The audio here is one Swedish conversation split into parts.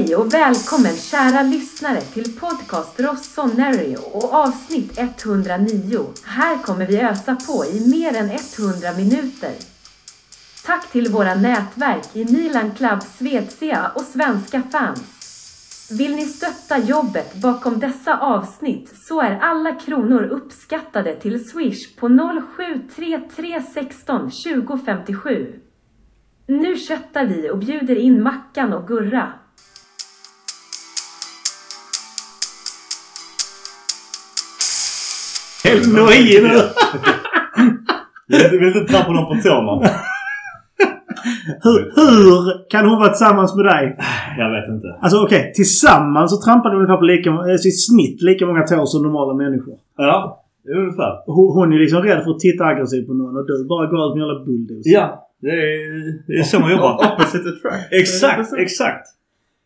Hej och välkommen kära lyssnare till podcast Rossonary och avsnitt 109. Här kommer vi ösa på i mer än 100 minuter. Tack till våra nätverk i Milan Club Svezia och svenska fans. Vill ni stötta jobbet bakom dessa avsnitt så är alla kronor uppskattade till Swish på 073316 2057. Nu köttar vi och bjuder in Mackan och Gurra. Helt nojig nu! Du vill inte trappa någon på tårna? Hur, hur kan hon vara tillsammans med dig? Jag vet inte. Alltså okej, tillsammans så trampar de ungefär på lika, alltså, i snitt lika många tår som normala människor. Ja, ungefär. Hon, hon är liksom rädd för att titta aggressivt på någon och du bara går ut med jävla bulldozer. Ja, det är, det är så man jobbar. Opposite attract. exakt, exakt.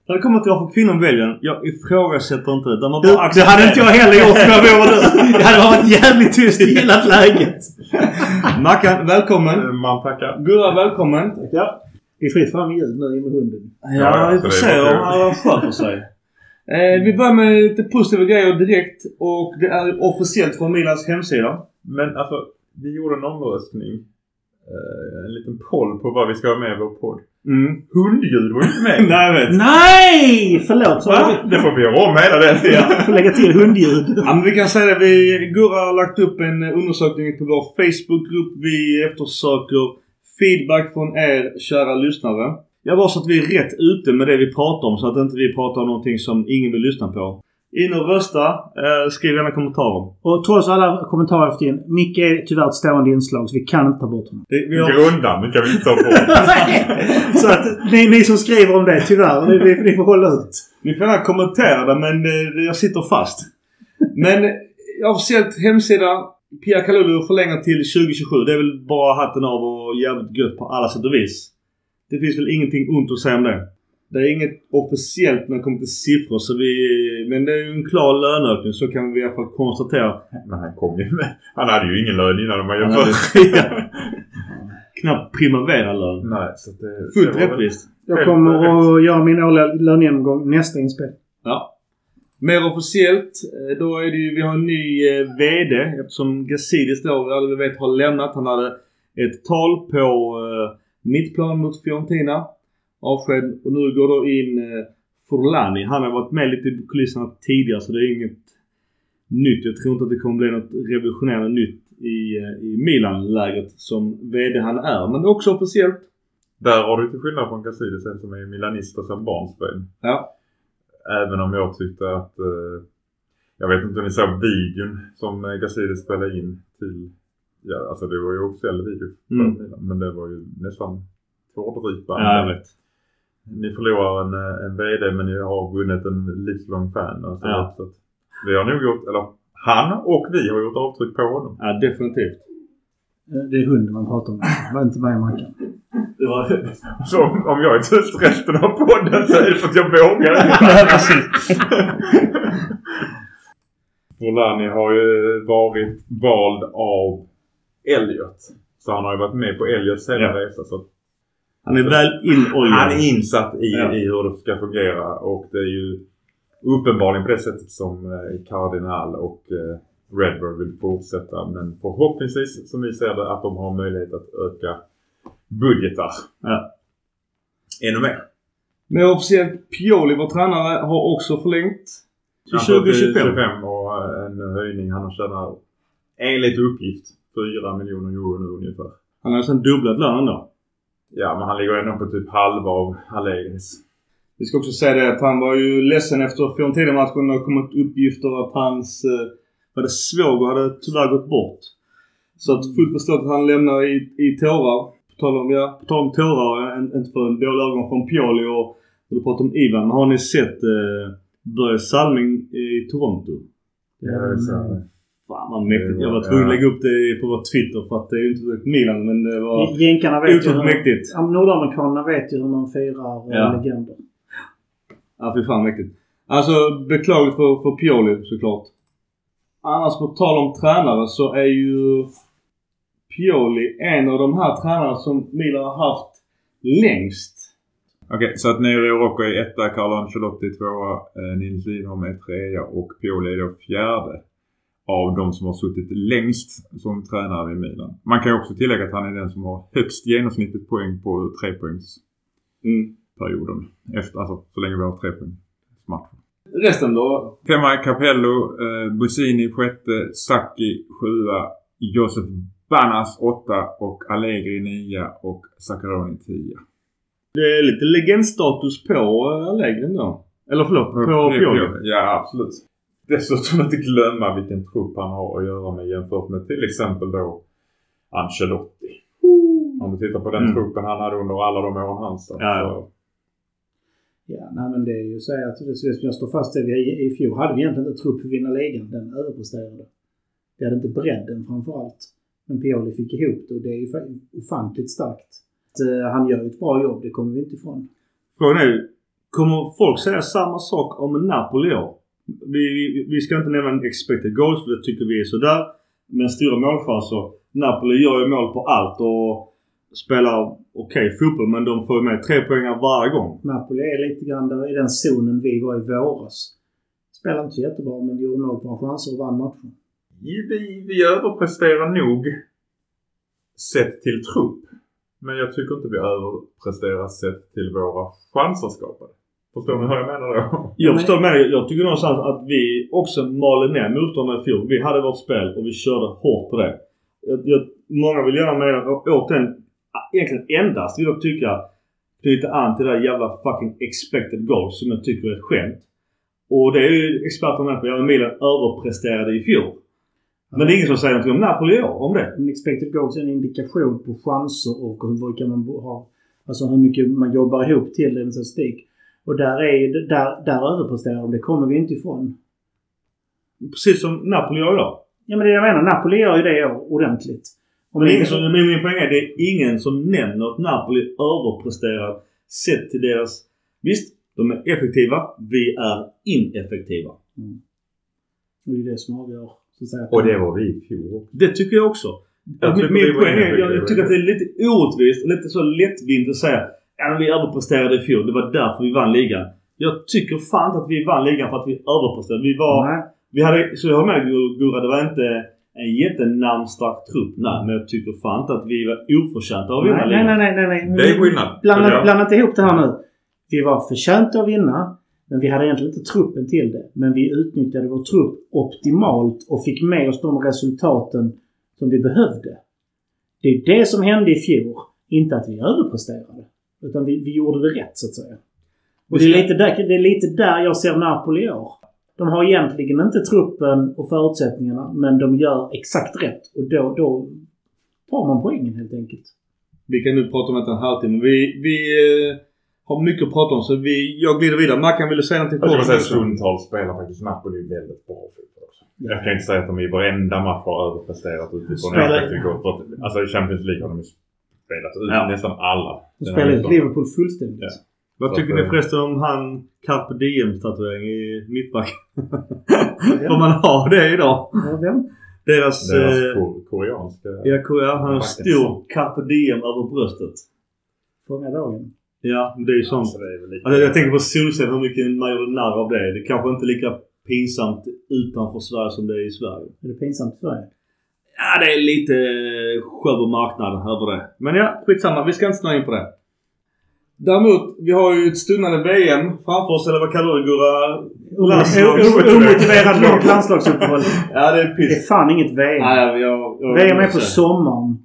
När det kommer till varför kvinnor väljer jag ifrågasätter inte det. Där man Du, bara det hade inte jag heller gjort om jag vore du. Jag hade varit jävligt tyst och gillat läget. Mackan, välkommen. Eh, Man tackar. Gurra, välkommen. Ja. Det är fritt fram i ljud nu med hunden. Ja, vi får det se om bara han sköter sig. Eh, vi börjar med lite positiva grejer direkt och det är officiellt från Milans hemsida. Men alltså, vi gjorde en omröstning. Eh, en liten poll på vad vi ska ha med i vår podd. Mm. Hundljud var inte med. Nej, vet. Nej! Förlåt. Så Va? Det får vi göra om hela den. Jag får lägga till hundljud. Ja, men vi kan säga det. Vi, Gurra har lagt upp en undersökning på vår Facebookgrupp. Vi eftersöker feedback från er kära lyssnare. Jag var så att vi är rätt ute med det vi pratar om så att inte vi pratar om någonting som ingen vill lyssna på. In och rösta. Eh, skriv gärna kommentarer. Och trots alla kommentarer efter in. Micke är tyvärr ett stående inslag så vi kan inte ta bort honom. Det, vi har, Grundan, det kan vi inte ta bort. så att ni, ni som skriver om det, tyvärr. Ni, ni, ni får hålla ut. ni får gärna kommentera det men eh, jag sitter fast. Men eh, officiellt hemsida Pia Kalulu förlänger till 2027. Det är väl bara hatten av och jävligt gött på alla sätt och vis. Det finns väl ingenting ont att säga om det. Det är inget officiellt när det kommer till siffror så vi... Men det är ju en klar löneökning så kan vi i alla fall konstatera. Men han kom ju med. Han hade ju ingen lön innan man Han jämför. Knappt primavera-lön. Nej, så det... Fullt det var väl- rättvist. Jag kommer att göra min årliga lönegenomgång nästa inspel. Ja. Mer officiellt, eh, då är det ju, vi har en ny eh, VD eftersom Gazidis då, alla vi vet, har lämnat. Han hade ett tal på eh, mittplan mot Fiorentina. Avsked. Och nu går då in eh, Forlani. Han har varit med lite i kulisserna tidigare så det är inget nytt. Jag tror inte att det kommer bli något revolutionerande nytt i, eh, i Milan-lägret som VD han är. Men också officiellt. Där har du till skillnad från en som är milanist och sedan barnsben. Ja. Även om jag tyckte att... Eh, jag vet inte om ni såg videon som eh, Gazidis spelade in till... Ja, alltså det var ju officiell video Mm. Men det var ju nästan tårdrypande. Ja, jag vet. Ni förlorar en, eh, en VD men ni har vunnit en livslång fan. Alltså, Ja. så att vi har nog gjort, eller han och vi har gjort avtryck på honom. Ja, definitivt. Eh, Det är hunden man pratar om. Det var inte mig Mackan. Det var... Så om, jag är tyst resten av podden så är det för att jag vågar. Ja, precis. Volani har ju varit vald av Elliot. Så han har ju varit med på Elliots hela Ja. resa. Så Han är väl inoljad. han är insatt i, Ja. i hur det ska fungera. Och det är ju uppenbarligen på det sättet som eh, Cardinal och eh, Redbird vill fortsätta. Men förhoppningsvis, som vi ser det, att de har möjlighet att öka budgetar Ja. ännu mer. Men officiellt Pioli, vår tränare, har också förlängt. Till Han får till 2025. 25 och eh, en höjning. Han har tjänat, enligt uppgift, 4 miljoner euro nu ungefär. Han har nästan dubblat lönen då. Ja, men han ligger ändå på typ halva av Allegris. Vi ska också säga det att han var ju ledsen efter Fiorentina-matchen. Det har kommit uppgifter att hans eh, svåger hade tyvärr gått bort. Så att fullt förstått att han lämnar i, i tårar. På tal om, ja, på tal om tårar, en- inte för en dålig ögon från Pioli och och du pratar om Ivan. Men har ni sett eh, Börje Salming i Toronto? Ja, det är så. Fan vad mäktigt. Jag var tvungen att lägga upp det på vår Twitter för att det är ju inte direkt Milan men det var Jänkarna vet otroligt hur... mäktigt. Ja, Nordamerikanerna vet ju hur man firar eh, Ja. legender. Ja, fy fan mäktigt. Alltså beklagligt för, för Pioli såklart. Annars på tal om tränare så är ju Pioli en av de här tränarna som Milan har haft längst. Okej, så att Nero Rocco är etta, Carlo Ancelotti tvåa, eh, Nils Lidholm är trea och Pioli är då fjärde. Av de som har suttit längst som tränare i Milan. Man kan ju också tillägga att han är den som har högst genomsnittligt poäng på trepoängsperioden. Mm. Efter, alltså så länge vi har trepoängsmatcher. Resten då? Femma Capello, eh, Busini sjätte, Sacchi sjua, Josef Banas åtta och Allegri nia och Zaccaroni tia. Det är lite legendstatus på äh, Allegri då. Eller förlåt, på, på Pioli. Ja, absolut. Dessutom inte glömma vilken trupp han har att göra med jämfört med till exempel då Ancelotti. Om du tittar på den Mm. truppen han hade under alla de åren han satt. Ja, ja. så- Ja, nej men det är ju så att det som jag står fast vid. I, I fjol hade vi egentligen inte trupp för att vinna ligan. Den överpresterade. Vi hade inte bredden framför allt. Men Pioli fick ihop det och det är ju fa- ofantligt starkt. Att, eh, han gör ett bra jobb, det kommer vi inte ifrån. Frågan är kommer folk säga samma sak om Napoli år? Vi, vi, vi ska inte nämna en expected goals för det tycker vi är sådär. Men stora målchanser. Napoli gör ju mål på allt och spelar okej fotboll men de får ju med tre poängar varje gång. Napoli är lite grann där i den zonen vi var i våras. Spelade inte jättebra men gjorde mål på chanser och vann matchen. Vi, vi överpresterar nog sett till trupp. Men jag tycker inte vi överpresterar sett till våra chanser skapade. Förstår ni vad jag menar då? Jag Men- förstår med. Jag tycker någonstans att vi också malde ner motståndarna i fjol. Vi hade vårt spel och vi körde hårt på det. Jag, jag, många vill gärna mena, och återigen, egentligen endast vill jag tycka knyta an till det där jävla fucking expected goals som jag tycker är ett skämt. Och det är ju experterna med på. Ja, Milan överpresterade i fjol. Men det är ingen som säger någonting om Napoli om det. En expected goals är en indikation på chanser och hur mycket man har. Alltså hur mycket man jobbar ihop till en statistik. Och där, är, där, där överpresterar de. Det kommer vi inte ifrån. Precis som Napoli gör idag. Ja men det jag menar, Napoli gör ju det ordentligt. Om Men ingen som, men min poäng är det är ingen som nämner att Napoli överpresterar sett till deras... Visst, de är effektiva. Vi är ineffektiva. Och det är det som avgör. Så att säga. Och det var vi i fjol. Det tycker jag också. Jag min tycker min poäng är, jag, jag tycker att det är lite orättvist och lite så lättvindigt att säga ja, men vi överpresterade i fjol. Det var därför vi vann ligan. Jag tycker fan inte att vi vann ligan för att vi överpresterade. Vi var... Nej. Vi hade, så jag har med Gurra, det var inte en jättenamnstark trupp. Nej, men jag tycker fan inte att vi var oförtjänta av att vinna Nej, nej, ligan. nej, nej, nej, nej. Det är skillnad. Blanda, blanda inte ihop det här nu. Vi var förtjänta att vinna. Men vi hade egentligen inte truppen till det. Men vi utnyttjade vår trupp optimalt och fick med oss de resultaten som vi behövde. Det är det som hände i fjol. Inte att vi överpresterade. Utan vi, vi gjorde det rätt så att säga. Och det är, lite där, det är lite där jag ser Napoli i år. De har egentligen inte truppen och förutsättningarna men de gör exakt rätt. Och då, då tar man poängen helt enkelt. Vi kan nu prata om det en halvtimme. Vi, vi eh, har mycket att prata om så vi, jag glider vidare. Mackan ville säga någonting Jag skulle säga stundtals spelar faktiskt Napoli väldigt bra fotboll. Jag kan inte säga att de i varenda match har överpresterat utifrån Spelar- alltså i Champions League har de spelat ut Ja. nästan alla. De här ut. Liverpool fullständigt. Ja. Vad Så tycker att, ni eh, förresten om han Carpe Diem-tatuering i mittback? Får man ha det idag? Ja, vem? Deras... Deras eh, ko- koreanska... ja, Korea, han har en stor Carpe Diem över bröstet. Fånga dagen. Ja, det är ju sånt. Så det är väl lite... Alltså, jag tänker på Solsken, hur mycket man gjorde narr av det. Det är kanske inte lika pinsamt utanför Sverige som det är i Sverige. Är det pinsamt för Sverige? Ja, det är lite skör marknad över det. Men ja, skitsamma. Vi ska inte snöa in på det. Däremot, vi har ju ett stundande VM framför oss, eller vad kallar du det Gurra? Omotiverat långt landslagsuppehåll. Ja, det är Det är piss. fan inget VM. Nej, jag, jag, VM är på sommaren.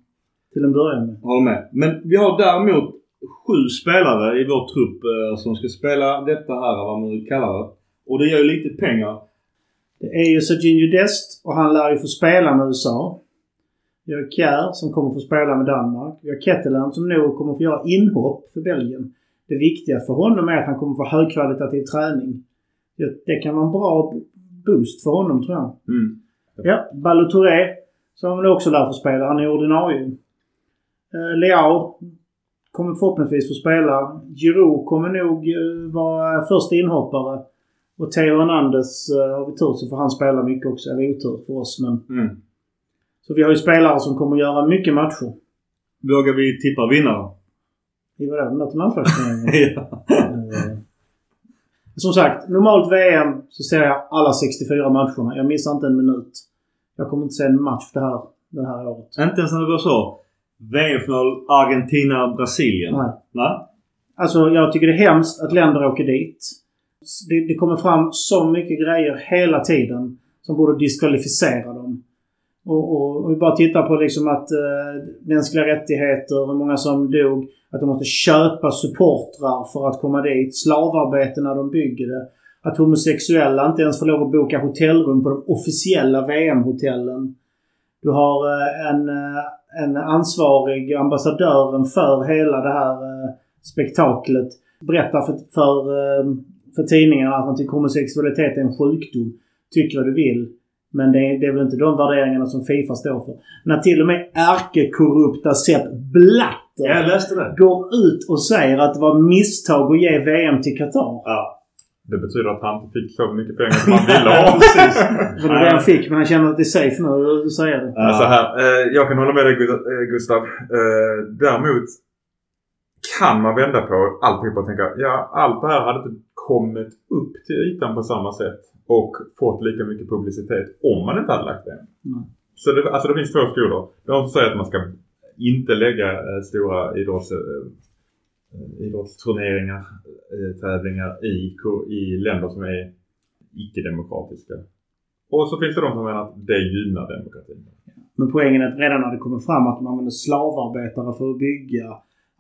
Till en början. Håller med. Men vi har däremot sju spelare i vår trupp eh, som ska spela detta här, vad man nu kallar det. Och det ger ju lite pengar. Det är ju Serginho Dest och han lär ju få spela med USA. Vi har Kjär som kommer få spela med Danmark. Vi har Ketteland som nog kommer få göra inhopp för Belgien. Det viktiga för honom är att han kommer få högkvalitativ träning. Det, kan vara en bra boost för honom tror jag. Mm. Ja, Balotouré som han också lär få spela. Han är ordinarie. Eh, Leao kommer förhoppningsvis få spela. Giroud kommer nog eh, vara första inhoppare. Och Theo Hernandez eh, har vi tur så får han spela mycket också. Eller otur för oss men... Mm. Så vi har ju spelare som kommer göra mycket matcher. Vågar vi tippa vinnare? I vadå? Den där landslagsturneringen? ja. Eh, Som sagt, normalt VM så ser jag alla 64 matcherna. Jag missar inte en minut. Jag kommer inte se en match det här, det här året. Inte ens när det var så. VM-final Argentina-Brasilien. Nej. Nej? Alltså jag tycker det är hemskt att länder åker dit. Det, det kommer fram så mycket grejer hela tiden som borde diskvalificera dem. Och, och, och vi bara tittar på liksom att eh, mänskliga rättigheter, hur många som dog. Att de måste köpa supportrar för att komma dit. Slavarbete när de bygger det. Att homosexuella inte ens får lov att boka hotellrum på de officiella VM-hotellen. Du har eh, en, eh, en ansvarig, ambassadören för hela det här eh, spektaklet, berättar för, för, eh, för tidningarna att han tycker homosexualitet är en sjukdom. Tycker vad du vill. Men det är, det är väl inte de värderingarna som Fifa står för. När till och med ärkekorrupta Sepp Blatter Ja, jag läste det. går ut och säger att det var misstag att ge VM till Qatar. Ja. Det betyder att han inte fick så mycket pengar som han ville ha. Precis. Det var det han fick, men han känner att det är safe nu att säga det. Ja. Så här, eh, jag kan hålla med dig eh, Gustav. Eh, däremot kan man vända på alltihop och tänka ja allt det här hade inte kommit upp till ytan på samma sätt och fått lika mycket publicitet om man inte hade lagt det. Mm. Så det, alltså det finns två skolor. De som säger att man ska inte lägga eh, stora idrotts, eh, idrottsturneringar, eh, tävlingar i, i länder som är icke-demokratiska. Och så finns det de som menar att det gynnar demokratin. Men poängen är att redan när det kommer fram att man använder slavarbetare för att bygga,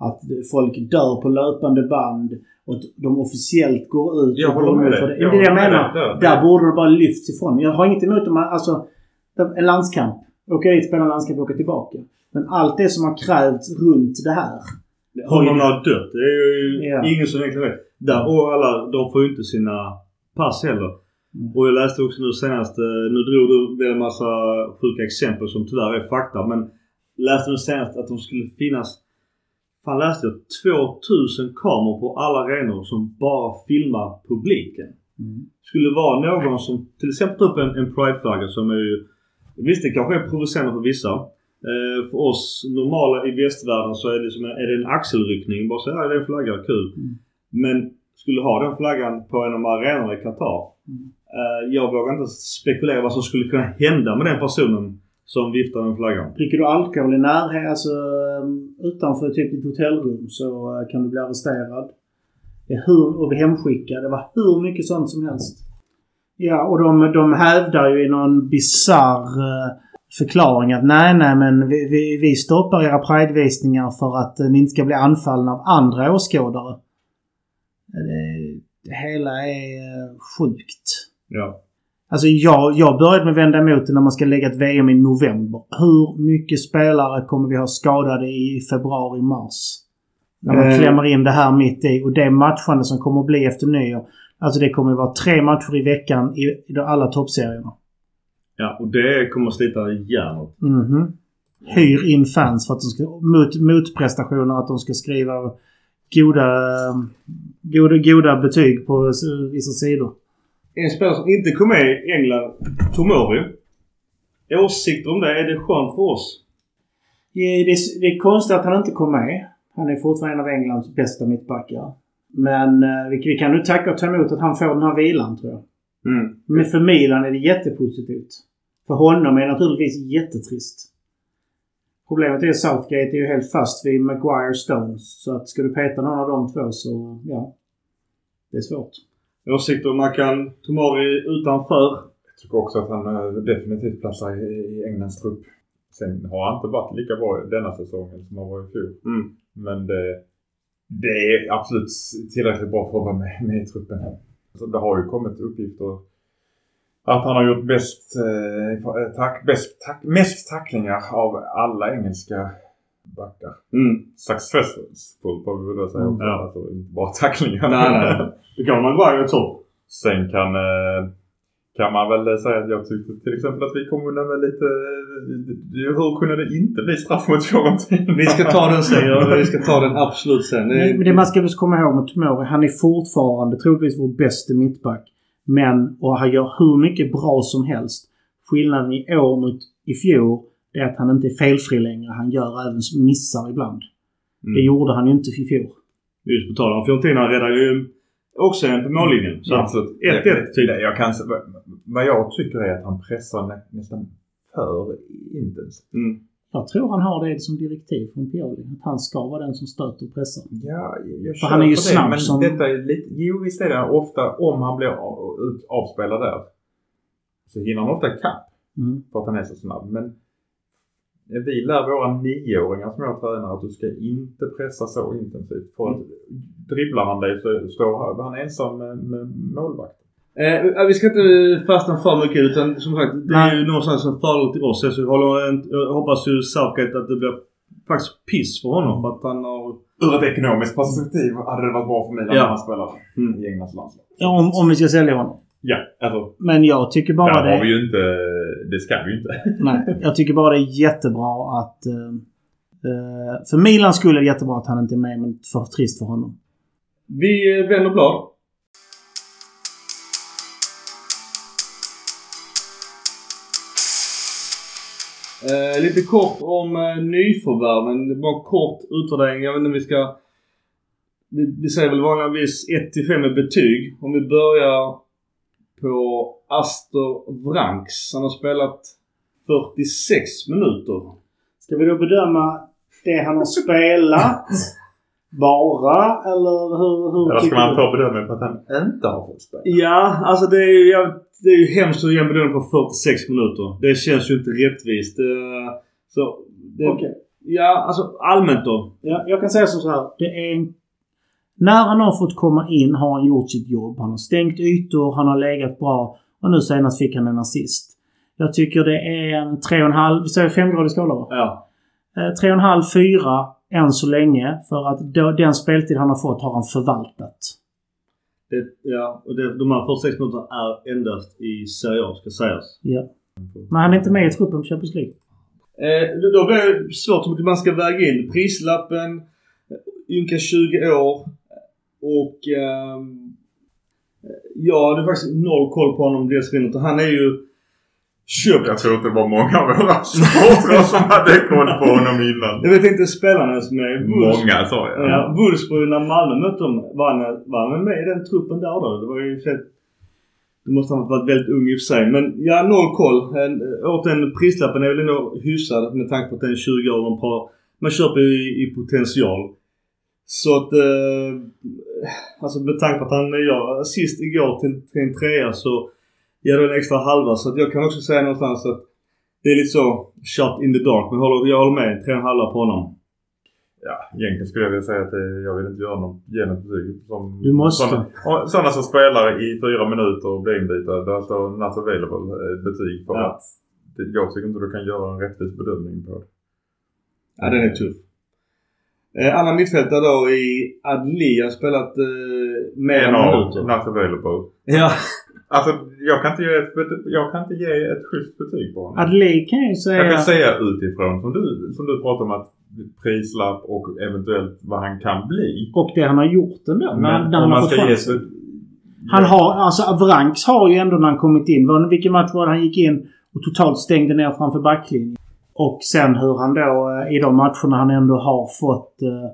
att folk dör på löpande band och att de officiellt går ut Jag och går med emot för det. Jag Det det jag menar. dig. Där- Där borde det bara lyfts ifrån. Jag har inget emot om man, alltså, en landskamp. Åka dit, spela en landskamp och åka tillbaka. Men allt det som har krävts runt det här. Hur många har dött? Det är ju Ja. ingen som egentligen vet. Där, och alla, de får ju inte sina pass heller. Mm. Och jag läste också nu senast, eh, nu drog du väl en massa sjuka exempel som tyvärr är fakta. Men läste nu senast att de skulle finnas, fan läste jag, 2000 kameror på alla arenor som bara filmar publiken. Mm. Skulle vara någon som till exempel tar upp en, en prideflagga som är ju, visst det kanske är provocerande för vissa. Eh, för oss normala i västvärlden så är det, som en, är det en axelryckning. Bara så ja det är en flagga, kul. Mm. Men skulle ha den flaggan på en av arenorna i Qatar. Mm. Eh, jag vågar inte spekulera vad som skulle kunna hända med den personen som viftar den flaggan. Dricker du alkohol i närhet, alltså um, utanför typ ditt hotellrum så uh, kan du bli arresterad. Hur, och bli hemskickad. Det var hur mycket sånt som helst. Ja, och de, de hävdar ju i någon bizarr uh, förklaring att nej, nej, men vi, vi, vi stoppar era pridevisningar för att uh, ni inte ska bli anfallna av andra åskådare. Det, det hela är sjukt. Ja. Alltså jag, jag började med vända emot det när man ska lägga ett VM i november. Hur mycket spelare kommer vi ha skadade i februari, mars? När man Eh. klämmer in det här mitt i. Och det matchande som kommer att bli efter nyår. Alltså det kommer att vara tre matcher i veckan i, i alla toppserierna. Ja, och det kommer att slita järnet. Mhm. Hyr in fans för att de ska... Mot, motprestationer att de ska skriva goda, goda, goda betyg på vissa sidor. En spelare som inte kom med i England, Tomori. Åsikter om det? Är det skönt för oss? Det är, det är konstigt att han inte kom med. Han är fortfarande en av Englands bästa mittbackar. Men eh, vi, vi kan nu tacka och ta emot att han får den här vilan tror jag. Mm. Men för Milan är det jättepositivt. För honom är det naturligtvis jättetrist. Problemet är Southgate är ju helt fast vid Maguire Stones. Så att ska du peta någon av de två så, ja. Det är svårt. Åsikter om Makan Tomori utanför? Jag tycker också att han eh, definitivt platsar i, i Englands trupp. Sen har han inte varit lika bra denna säsongen som han var i fjol. Mm. Men det, det är absolut tillräckligt bra för att vara med, med i truppen. Så det har ju kommit uppgifter att han har gjort bäst, eh, tack, bäst tack, mest tacklingar av alla engelska backar. Mm. Successful får vi väl säga. Mm. också. Alltså inte bara tacklingar. Nej, nej. Då kan Maguire topp. Sen kan, eh, kan man väl säga att jag tyckte till exempel att vi kom undan med lite... eh, Hur kunde det inte bli straff mot Fiorentina? Vi ska ta den sen. Ja, vi ska ta den absolut sen. Det Men det man ska komma ihåg med Tomori, han är fortfarande troligtvis vår bästa mittback. Men, och han gör hur mycket bra som helst. Skillnaden i år mot i fjol är att han inte är felfri längre. Han gör även missar ibland. Mm. Det gjorde han ju inte i fjol. Just på tal om Fiorentina räddar ju också en på mållinjen. Så Ja, att absolut. 1-1 Det- typ. Jag kan, vad jag tycker är att han pressar nä, nästan för intensivt. Mm. Jag tror han har det som direktiv från Pioli. Att han ska vara den som stöter och pressar. Ja, jag, För han är ju köper det, snabb men som- detta är lite... Jo, visst är det ofta om han blir av, avspelad där. Så hinner han ofta ikapp Mm. för att han är så snabb. Men vi lär våra nioåringar som jag tränar att du ska inte pressa så intensivt. För att dribblar han dig så står han ensam med, med målvakten. Eh, vi ska inte fastna för mycket utan som sagt det är ju någonstans som fördelar till oss. Så jag, håller, en- jag hoppas ju Southgate att det blir faktiskt piss för honom för att han har... Ur ett ekonomiskt perspektiv hade det varit bra för Milan Ja. när han spelar Mm. i Englands landslag. Ja, om, om vi ska sälja honom. Ja, alltså Men jag tycker bara där det... har vi ju inte... Det ska vi ju inte. Nej, jag tycker bara det är jättebra att... eh, eh, för Milan skulle det jättebra att han inte är med, men för trist för honom. Vi eh, vänder blad. Eh, lite kort om eh, nyförvärven. Bara kort utvärdering. Jag vet inte om vi ska... Vi, vi säger väl vanligtvis 1 till 5 med betyg. Om vi börjar på Astor Vranks. Han har spelat 46 minuter. Ska vi då bedöma det han har spelat bara, eller hur, hur Eller ska man du? ta bedömningen på att han inte har fått spela? Ja, alltså det är ju, jag- det är ju hemskt att ge en bedömning på 46 minuter. Det känns ju inte rättvist. Det, så, det, Okej. Ja, alltså allmänt då. Ja, jag kan säga som så här. Det är en... När han har fått komma in har han gjort sitt jobb. Han har stängt ytor, han har legat bra och nu senast fick han en assist. Jag tycker det är en 3,5, vi säger femgradig skala va? Ja. Eh, 3,5-4 än så länge. För att då, den speltid han har fått har han förvaltat. Det, ja, och det, de här 46 minuterna är endast i Serie A ska sägas. Ja. Men han är inte med i truppen på Champions League. Eh, då, då blir det svårt hur mycket man ska väga in. Prislappen, eh, ynka 20 år och ehm, ja, det är faktiskt noll koll på honom dessförinnan. Han är ju köpt. Jag tror inte det var många av våra supportrar som hade koll på honom innan. Jag vet inte spelarna ens med. Wolfs- Många sa jag. Ja, Wolfsburg när Malmö mötte dem, var han, var han med i den truppen där då? Det var ju fett. Det måste ha varit väldigt ung i och för sig. Men ja, noll koll. En, återigen, prislappen är väl ändå hyfsad med tanke på att det är 20 år. Man köper ju i, i potential. Så att... Eh, alltså med tanke på att han gör assist igår till, till en trea så ger det en extra halva. Så att jag kan också säga någonstans att det är lite så shot in the dark. Men jag håller, jag håller med. Tre och en halva på honom. Ja, egentligen skulle jag vilja säga att det, jag vill inte göra något, ge något betyg. Som, Du måste. Sådana, sådana som spelar i fyra minuter och blir inbytta, där står not available eh, betyg för Ja. att jag tycker inte du kan göra en rättvis bedömning på det. Ja, den är tuff. Eh, andra mittfältare då i Adli har spelat eh, mer än minuter. not available. Ja. Alltså jag kan inte ge ett, jag kan inte ge ett schysst betyg på honom. Adli kan jag ju säga... Jag kan säga utifrån som du, som du pratar om att prislapp och eventuellt vad han kan bli. Och det han har gjort ändå. när, Men när om han har man fått chansen. Han har, alltså Vranks har ju ändå när han kommit in. Vilken match var det han gick in och totalt stängde ner framför backlinjen? Och sen hur han då eh, i de matcherna han ändå har fått... Eh,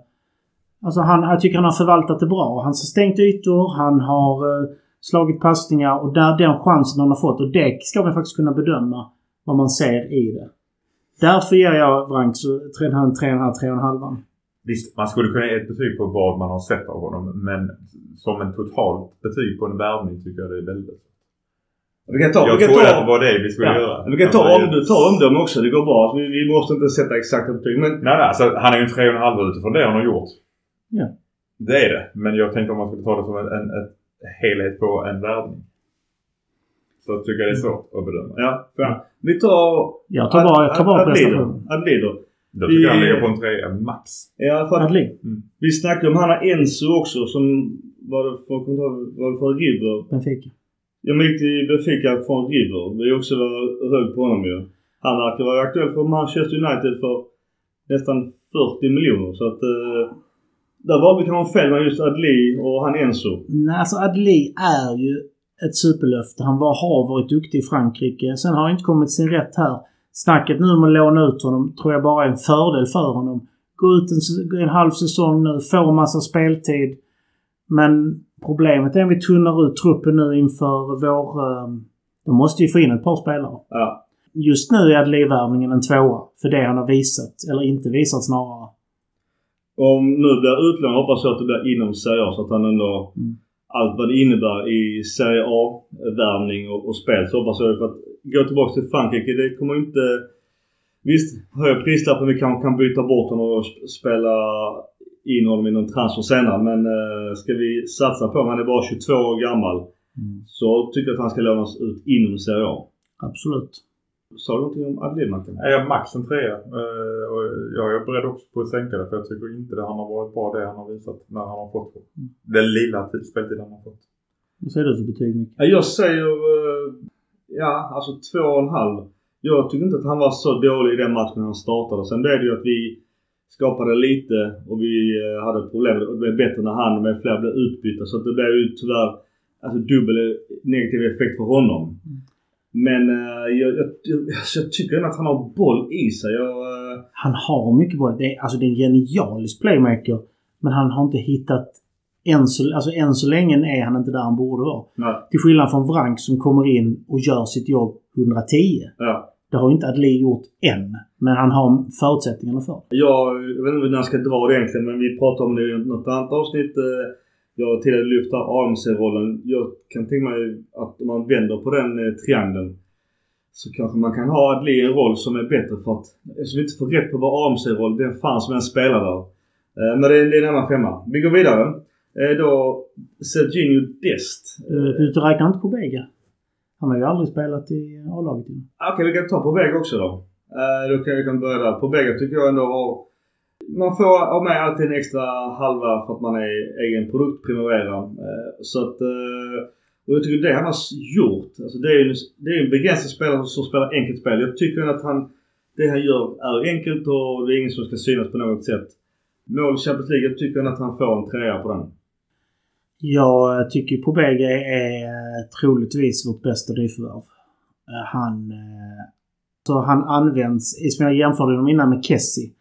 alltså han, jag tycker han har förvaltat det bra. Han har stängt ytor, han har eh, slagit passningar och där, den chansen han har fått. Och det ska man faktiskt kunna bedöma vad man ser i det. Därför ger jag Vranks 3,5-3,5. Visst, man skulle kunna ge ett betyg på vad man har sett av honom. Men som en totalt betyg på en värvning tycker jag det är väldigt... Vi kan ta, jag vi kan trodde ta, att det var det vi skulle ja, göra. vi kan ta, Alltså, om, du tar omdöme också. Det går bra. Vi, vi måste inte sätta exakta betyg. Men Nej, nej. Alltså, han är ju en tre och en halv utifrån det han har gjort. Ja. Det är det. Men jag tänkte om man skulle ta det som en, en, en helhet på en värvning. Så tycker jag det är svårt att bedöma. ja, fan. Vi tar... Jag tar bara, jag tar bara prestationen. Adli då. Tycker jag han Vi- ligger på en trea max. Ja, för att Adli. vi snackade om han har Enzo också som var det för, var det för River. Benfica. Jag mitt i Benfica från River. Vi också var hög på honom ju. Han verkar vara aktuell för Manchester United för nästan 40 miljoner. Så att... Eh, där var vi kanske fel med just Adli och han Enzo. Nej, alltså Adli är ju ett superlöfte. Han var, har varit duktig i Frankrike. Sen har han inte kommit sin rätt här. Snacket nu om att låna ut honom tror jag bara är en fördel för honom. gå ut en, en halv säsong nu, få en massa speltid. Men problemet är att vi tunnar ut truppen nu inför vår... Eh, de måste ju få in ett par spelare. Ja. Just nu är Adli-värvningen en tvåa. För det han har visat. Eller inte visat snarare. Om nu blir utlån hoppas jag att det blir inom Serie A så att han ändå... Mm. Allt vad det innebär i Serie A-värvning och, och spel så hoppas jag för att gå tillbaka till Frankrike. Det kommer inte... Visst, höja prislappen. Vi kanske kan byta bort honom och sp- spela in honom i någon transfer senare. Men eh, ska vi satsa på honom, han är bara 22 år gammal. Så tycker jag att han ska lånas ut inom Serie A. Absolut. Sa du någonting om Adlin Martin? Är jag max en trea. Eh, och jag är beredd också på att sänka det för jag tycker inte det han har varit bra det han har visat när han har fått den lilla tid- speltid han har fått. Vad säger du för betyg Micke? Ja, Jag säger... eh, Ja, alltså två och en halv. Jag tycker inte att han var så dålig i den matchen han startade. Sen blev det ju att vi skapade lite och vi eh, hade problem. Och det blev bättre när han med flera blev utbytta. Så det blev ju tyvärr alltså, dubbel negativ effekt för honom. Men eh, jag, jag, alltså, jag tycker ändå att han har boll i sig. Jag, eh, Han har mycket boll. Det är, alltså det är en genialisk playmaker. Men han har inte hittat... Än så, alltså än så länge är han inte där han borde vara. nej, Till skillnad från Vrank som kommer in och gör sitt jobb 110. ja. Det har ju inte Adli gjort än. Men han har förutsättningarna för det. Jag, vet inte när jag ska dra det egentligen men vi pratade om det i något annat avsnitt. eh, Jag tidigare lyft upp AMC-rollen. Jag kan tänka mig att om man vänder på den eh, triangeln så kanske man kan ha Adli en roll som är bättre för att eftersom vi inte får rätt på vad AMC-roll, vem fan som än spelar där. Eh, Men det är, en annan femma. Vi går vidare. Då Serginho Dest. Du, du räknar inte på Bega? Han har ju aldrig spelat i A-laget innan. Okej, vi kan ta på väg också då. Eh, då kan vi liksom börja där. På bägge tycker jag ändå har... Man får av mig alltid en extra halva för att man är egen produkt, Primavera. Eh, så att... Eh, och jag tycker det han har gjort. Alltså det är ju det är en begränsad spelare som spelar enkelt spel. Jag tycker att han... Det han gör är enkelt och det är ingen som ska synas på något sätt. Mål i Champions League, jag tycker att han får en trea på den. Jag tycker Pobega är troligtvis vårt bästa nyförvärv. Han, eh, så han används, som jag jämförde honom innan med Kessie.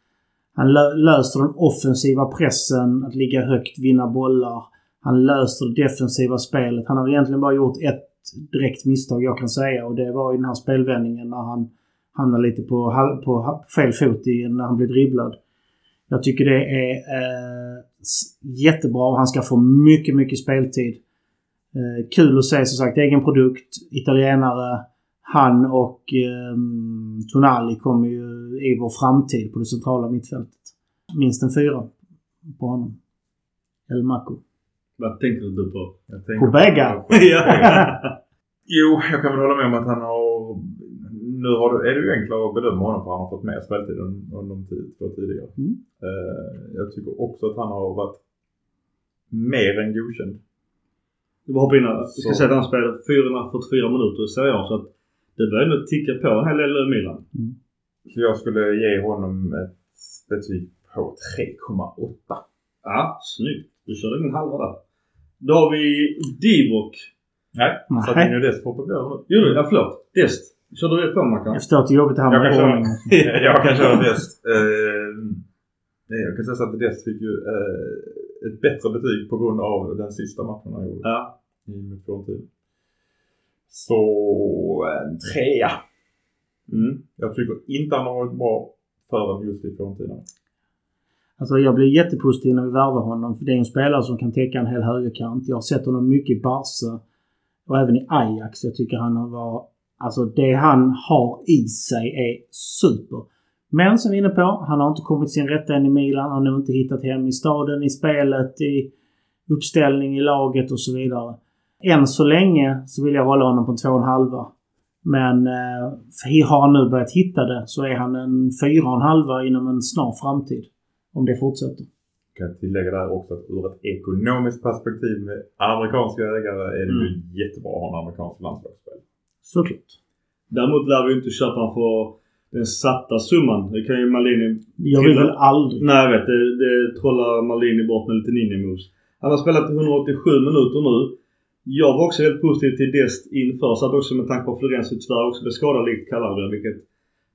Han lö- löser den offensiva pressen, att ligga högt, vinna bollar. Han löser det defensiva spelet. Han har egentligen bara gjort ett direkt misstag jag kan säga och det var i den här spelvändningen när han hamnade lite på, på fel fot i, när han blev dribblad. Jag tycker det är eh, jättebra och han ska få mycket, mycket speltid. Eh, kul att se som sagt egen produkt, italienare. Han och eh, Tonali kommer ju i vår framtid på det centrala mittfältet. Minst en fyra på honom. El Maco. Vad tänker du på? Jag På bägge? ja. Jo, jag kan väl hålla med om att han har... Nu har det, är det ju enklare att bedöma honom för han har fått mer speltid än, de tid- två tidigare. Mm. Eh, jag tycker också att han har varit mer än godkänd. Du bara hoppa in här. Vi ska säga att han spelade 444 minuter i Serie A så att det börjar nog ticka på en hel del Milan. Så jag skulle ge honom ett betyg på 3,8. Ja, snyggt. Du körde din halva där. Då har vi Divock. Nej. Ingo Dest hoppar vi över nu. Jo, ja förlåt. Dest. Körde du det på Mackan? Jag förstår att det är jobbigt det här med ordningen. jag kan köra Dest. Eh, nej, jag kan säga så att Dest fick ju eh, ett bättre betyg på grund av den sista matchen han gjorde. Ja. i mot Fiorentina. Så en trea. Mm. Jag tycker inte han har varit bra förrän just i Fiorentina. Alltså jag blir jättepositiv när vi värvar honom. För det är en spelare som kan täcka en hel högerkant. Jag har sett honom mycket i Barca. Och även i Ajax. Jag tycker han var... Alltså det han har i sig är super. Men som vi är inne på, han har inte kommit sin rätta än i Milan. Han har inte hittat hem i staden, i spelet, i uppställning i laget och så vidare. Än så länge så vill jag hålla honom på en två och en halva. Men eh, har han nu börjat hitta det så är han en fyra och en halva inom en snar framtid. Om det fortsätter. Jag kan tillägga där också att ur ett ekonomiskt perspektiv med amerikanska ägare är det ju jättebra att ha en amerikansk landslagsspel. Såklart. Däremot lär vi inte köpa honom för den satta summan. Det kan ju Malini... Det gör vi väl aldrig. Nej jag vet. Det, det trollar Malini bort med lite ninja-moves. Han har spelat 187 minuter nu. Jag var också helt positiv till Dest inför. Så att också med tanke på att tyvärr också blev skadad likt Calabria. Vilket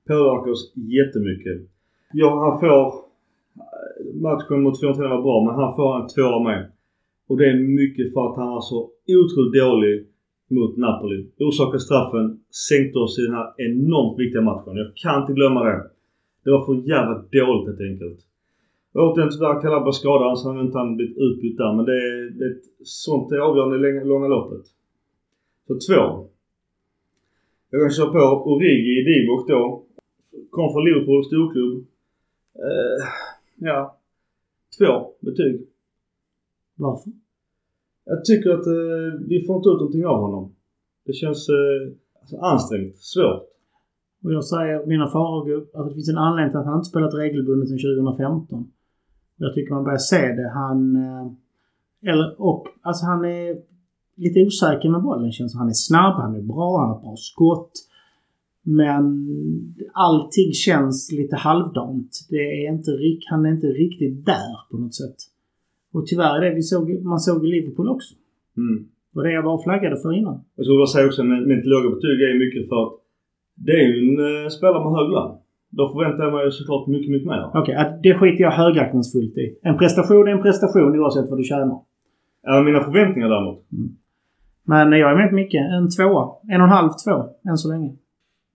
påverkar oss jättemycket. Ja, han får eh, matchen mot Fiorentina var bra men han får en tvåa med. Och det är mycket för att han var så otroligt dålig mot Napoli. Orsakade straffen, sänkte oss i den här enormt viktiga matchen. Jag kan inte glömma det. Det var för jävla dåligt helt enkelt. Återigen tyvärr Calabria skadad så han har inte han blivit utbytt där. Men det är, det är sånt är avgörande i långa loppet. Så två. Jag kan köra på Origi i Divock då. Kom från Liverpool, storklubb. Uh, ja. Två betyg. Varför? Jag tycker att uh, vi får inte ut någonting av honom. Det känns uh, alltså ansträngt, svårt. Och jag säger mina farhågor att det finns en anledning till att han inte spelat regelbundet sedan 2015. Jag tycker man börjar se det. Han... Eller, och alltså han är lite osäker med bollen känns Han är snabb, han är bra, han har bra skott. Men allting känns lite halvdant. Det är inte, han är inte riktigt där på något sätt. Och tyvärr är det vi såg, man såg i Liverpool också. Mm. Och det jag bara flaggade för innan. Jag skulle bara säga också mitt låga betyg är mycket för att det är ju en eh, spelare med hög lön. Då förväntar jag mig såklart mycket, mycket mer. Okej, okay, det skiter jag högaktningsfullt i. En prestation är en prestation oavsett vad du tjänar. Ja, mina förväntningar däremot. Mm. Men jag är med på mycket. En tvåa. En och en halv, två. Än så länge.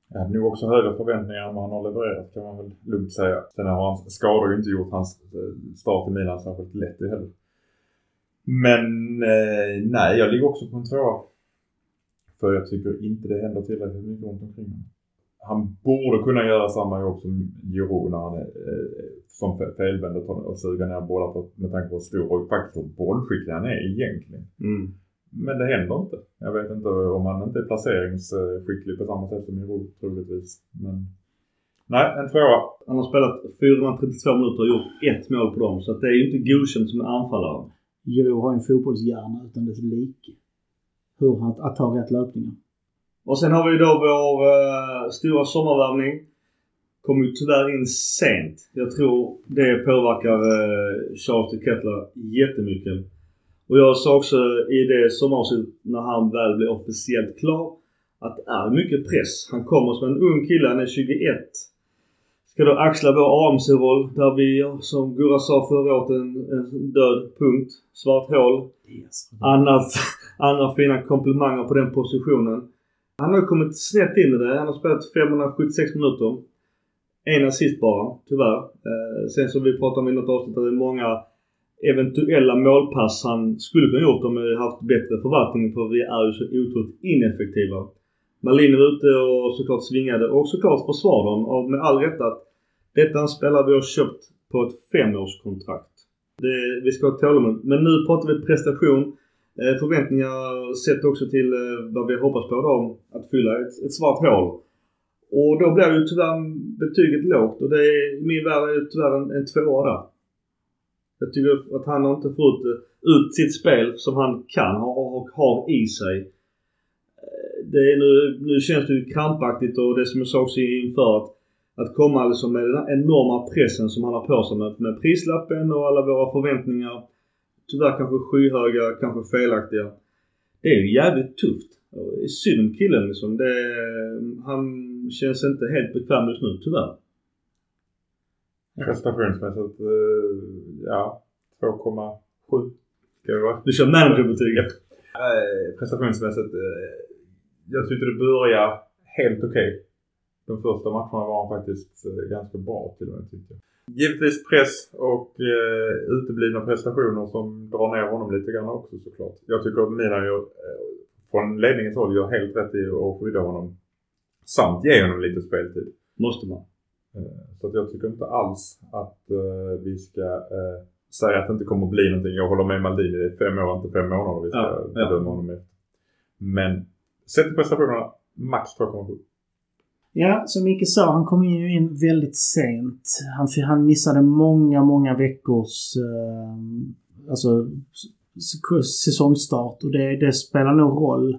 Jag hade nog också högre förväntningar än vad han har levererat kan man väl lugnt säga. Sen har hans skador ju inte gjort hans eh, start i Milan särskilt lätt i heller. Men eh, nej, jag ligger också på en tvåa. För jag tycker inte det händer tillräckligt mycket runt omkring honom. Han borde kunna göra samma jobb som Giroud när han är eh, som felvänder och suga ner bollar med tanke på hur stor och faktiskt hur bollskicklig han är egentligen. Mm. Men det händer inte. Jag vet inte om han inte är placeringsskicklig på samma sätt som Giroud troligtvis. Men nej, en tvåa. Han har spelat 432 minuter och gjort ett mål på dem. Så att det är ju inte godkänt som anfallare. Giroud har en fotbollshjärna utan dess like. Hur han att ta rätt löpningar. Och sen har vi då vår uh, stora sommarvärvning. Kom ju tyvärr in sent. Jag tror det påverkar uh, Charles de Kettler jättemycket. Och jag sa också i det sommaravsnittet när han väl blev officiellt klar att det är mycket press. Han kommer som en ung kille, han är 21. Ska då axla vår AMC-roll där vi, som Gurra sa förra året, en, en död punkt. Svart hål. Yes. Annat, andra fina komplimanger på den positionen. Han har kommit snett in i det. Han har spelat 576 minuter. En assist bara, tyvärr. Eh, sen som vi pratade om i något avsnitt, att det är många eventuella målpass han skulle kunna gjort om vi haft bättre förvaltning för vi är ju så otroligt ineffektiva. Malin var ute och såklart svingade och såklart försvarade dem med all rätt att detta är en spelare vi har köpt på ett femårskontrakt. Det, vi ska ha tålamod. Men nu pratar vi prestation. Eh, förväntningar sett också till eh, vad vi hoppas på då. Att fylla ett, ett svart hål. Och då blir ju tyvärr betyget lågt och det är, i min värld är det tyvärr en, en tvåa där. Jag tycker att han har inte fått eh, ut sitt spel som han kan ha och har i sig. Det är nu, nu känns det ju krampaktigt och det som jag sa också inför att, att komma liksom med den enorma pressen som han har på sig med, med prislappen och alla våra förväntningar. Tyvärr kanske skyhöga, kanske felaktiga. Det är ju jävligt tufft. Synd om killen liksom. Det, han känns inte helt bekväm just nu, tyvärr. Prestationsmässigt, eh, ja, 2,7 ska det vara. Du kör managerbetyget? Eh, prestationsmässigt, eh, jag tyckte det började helt okej. Okay. De första matcherna var han faktiskt ganska bra till och med tyckte jag. Givetvis press och eh, uteblivna prestationer som drar ner honom lite grann också såklart. Jag tycker att Milan gör, eh, från ledningens håll gör helt rätt i att skydda honom. Samt ge honom lite speltid. Måste man. Eh, så att jag tycker inte alls att uh, vi ska uh, säga att det inte kommer att bli någonting. Jag håller med Maldini, det är fem år, inte fem månader vi ska ja, bedöma ja. honom efter. Men sett till prestationerna, max 2,7. Ja, som Micke sa, han kom ju in väldigt sent. Han, han missade många, många veckors eh, alltså, säsongstart och det, det spelar nog roll.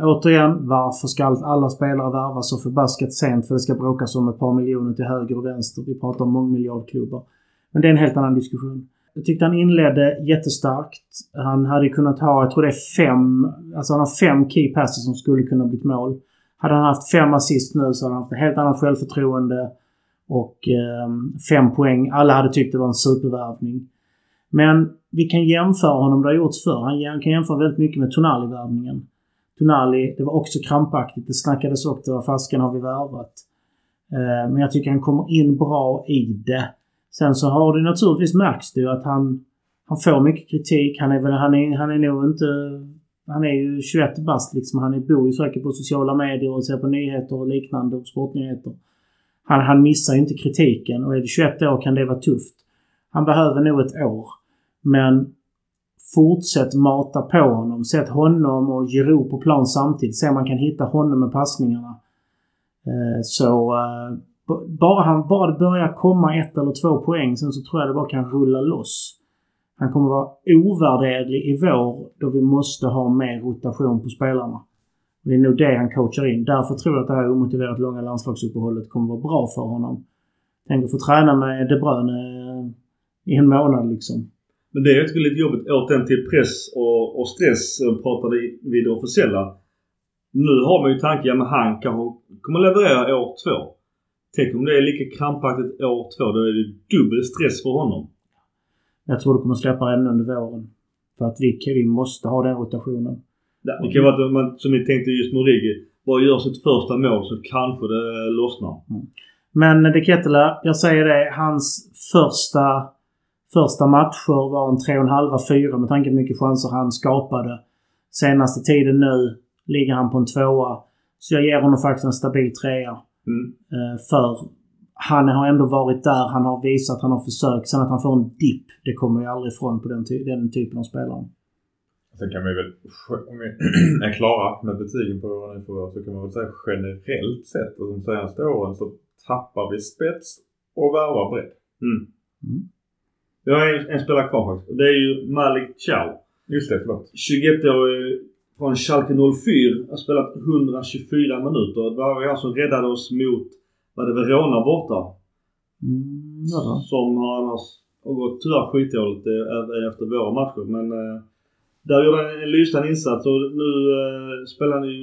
Återigen, varför ska alla spelare värvas så förbaskat sent för det ska bråkas om ett par miljoner till höger och vänster? Vi pratar om mångmiljardklubbar. Men det är en helt annan diskussion. Jag tyckte han inledde jättestarkt. Han hade kunnat ha, jag tror det är fem, alltså han har fem key passes som skulle kunna bli mål. Hade han haft fem assist nu så hade han haft ett helt annat självförtroende. Och eh, fem poäng. Alla hade tyckt det var en supervärvning. Men vi kan jämföra honom, det har gjorts förr. Han kan jämföra väldigt mycket med Tonali-värvningen. Tonali, det var också krampaktigt. Det snackades också vad fasken har vi värvat. Eh, men jag tycker han kommer in bra i det. Sen så har det naturligtvis märks det ju att han, han får mycket kritik. Han är väl, han är, han är nog inte... Han är ju 21 bast liksom. Han bor ju säkert på sociala medier och ser på nyheter och liknande och sportnyheter. Han, han missar ju inte kritiken och är det 21 år kan det vara tufft. Han behöver nog ett år. Men fortsätt mata på honom. Sätt honom och Giroud på plan samtidigt. Se om man kan hitta honom med passningarna. Eh, så eh, bara, han, bara det börjar komma ett eller två poäng sen så tror jag det bara kan rulla loss. Han kommer vara ovärderlig i vår då vi måste ha mer rotation på spelarna. Det är nog det han coachar in. Därför tror jag att det här omotiverat långa landslagsuppehållet kommer vara bra för honom. Tänk att få träna med De Bruyne eh, i en månad liksom. Men det är ju lite jobbigt återigen till press och, och stress eh, pratade vi det officiella. Nu har man ju tanken, ja men han kanske kommer leverera år två. Tänk om det är lika krampaktigt år två. Då är det dubbel stress för honom. Jag tror det kommer släppa ännu under våren. För att vi, vi måste ha den rotationen. Ja, det kan vara att man, som vi tänkte just med Origi, bara gör sitt första mål så kanske det lossnar. Mm. Men De Kettela, jag säger det, hans första första matcher var en 3,5-4 med tanke på hur mycket chanser han skapade. Senaste tiden nu ligger han på en tvåa. Så jag ger honom faktiskt en stabil trea. Mm. Eh, för han har ändå varit där. Han har visat, han har försökt. Sen att han får en dipp, det kommer jag aldrig ifrån på den, ty den typen av spelare. Sen kan vi väl, om vi är klara med betygen på våra nyförvärv så kan man väl säga generellt sett att de senaste åren så tappar vi spets och värvar bredd. Mm. Mm. Vi har en, en spelare kvar faktiskt. Det är ju Malik Chow. Just det, förlåt. 21-årig från Schalke 04. Har spelat 124 minuter. Det var jag som räddade oss mot, var det Verona borta? Mm, ja. Som har annars har gått tyvärr skitdåligt efter våra matcher. Men eh, där gjorde han en lysande insats och nu eh, spelar han ju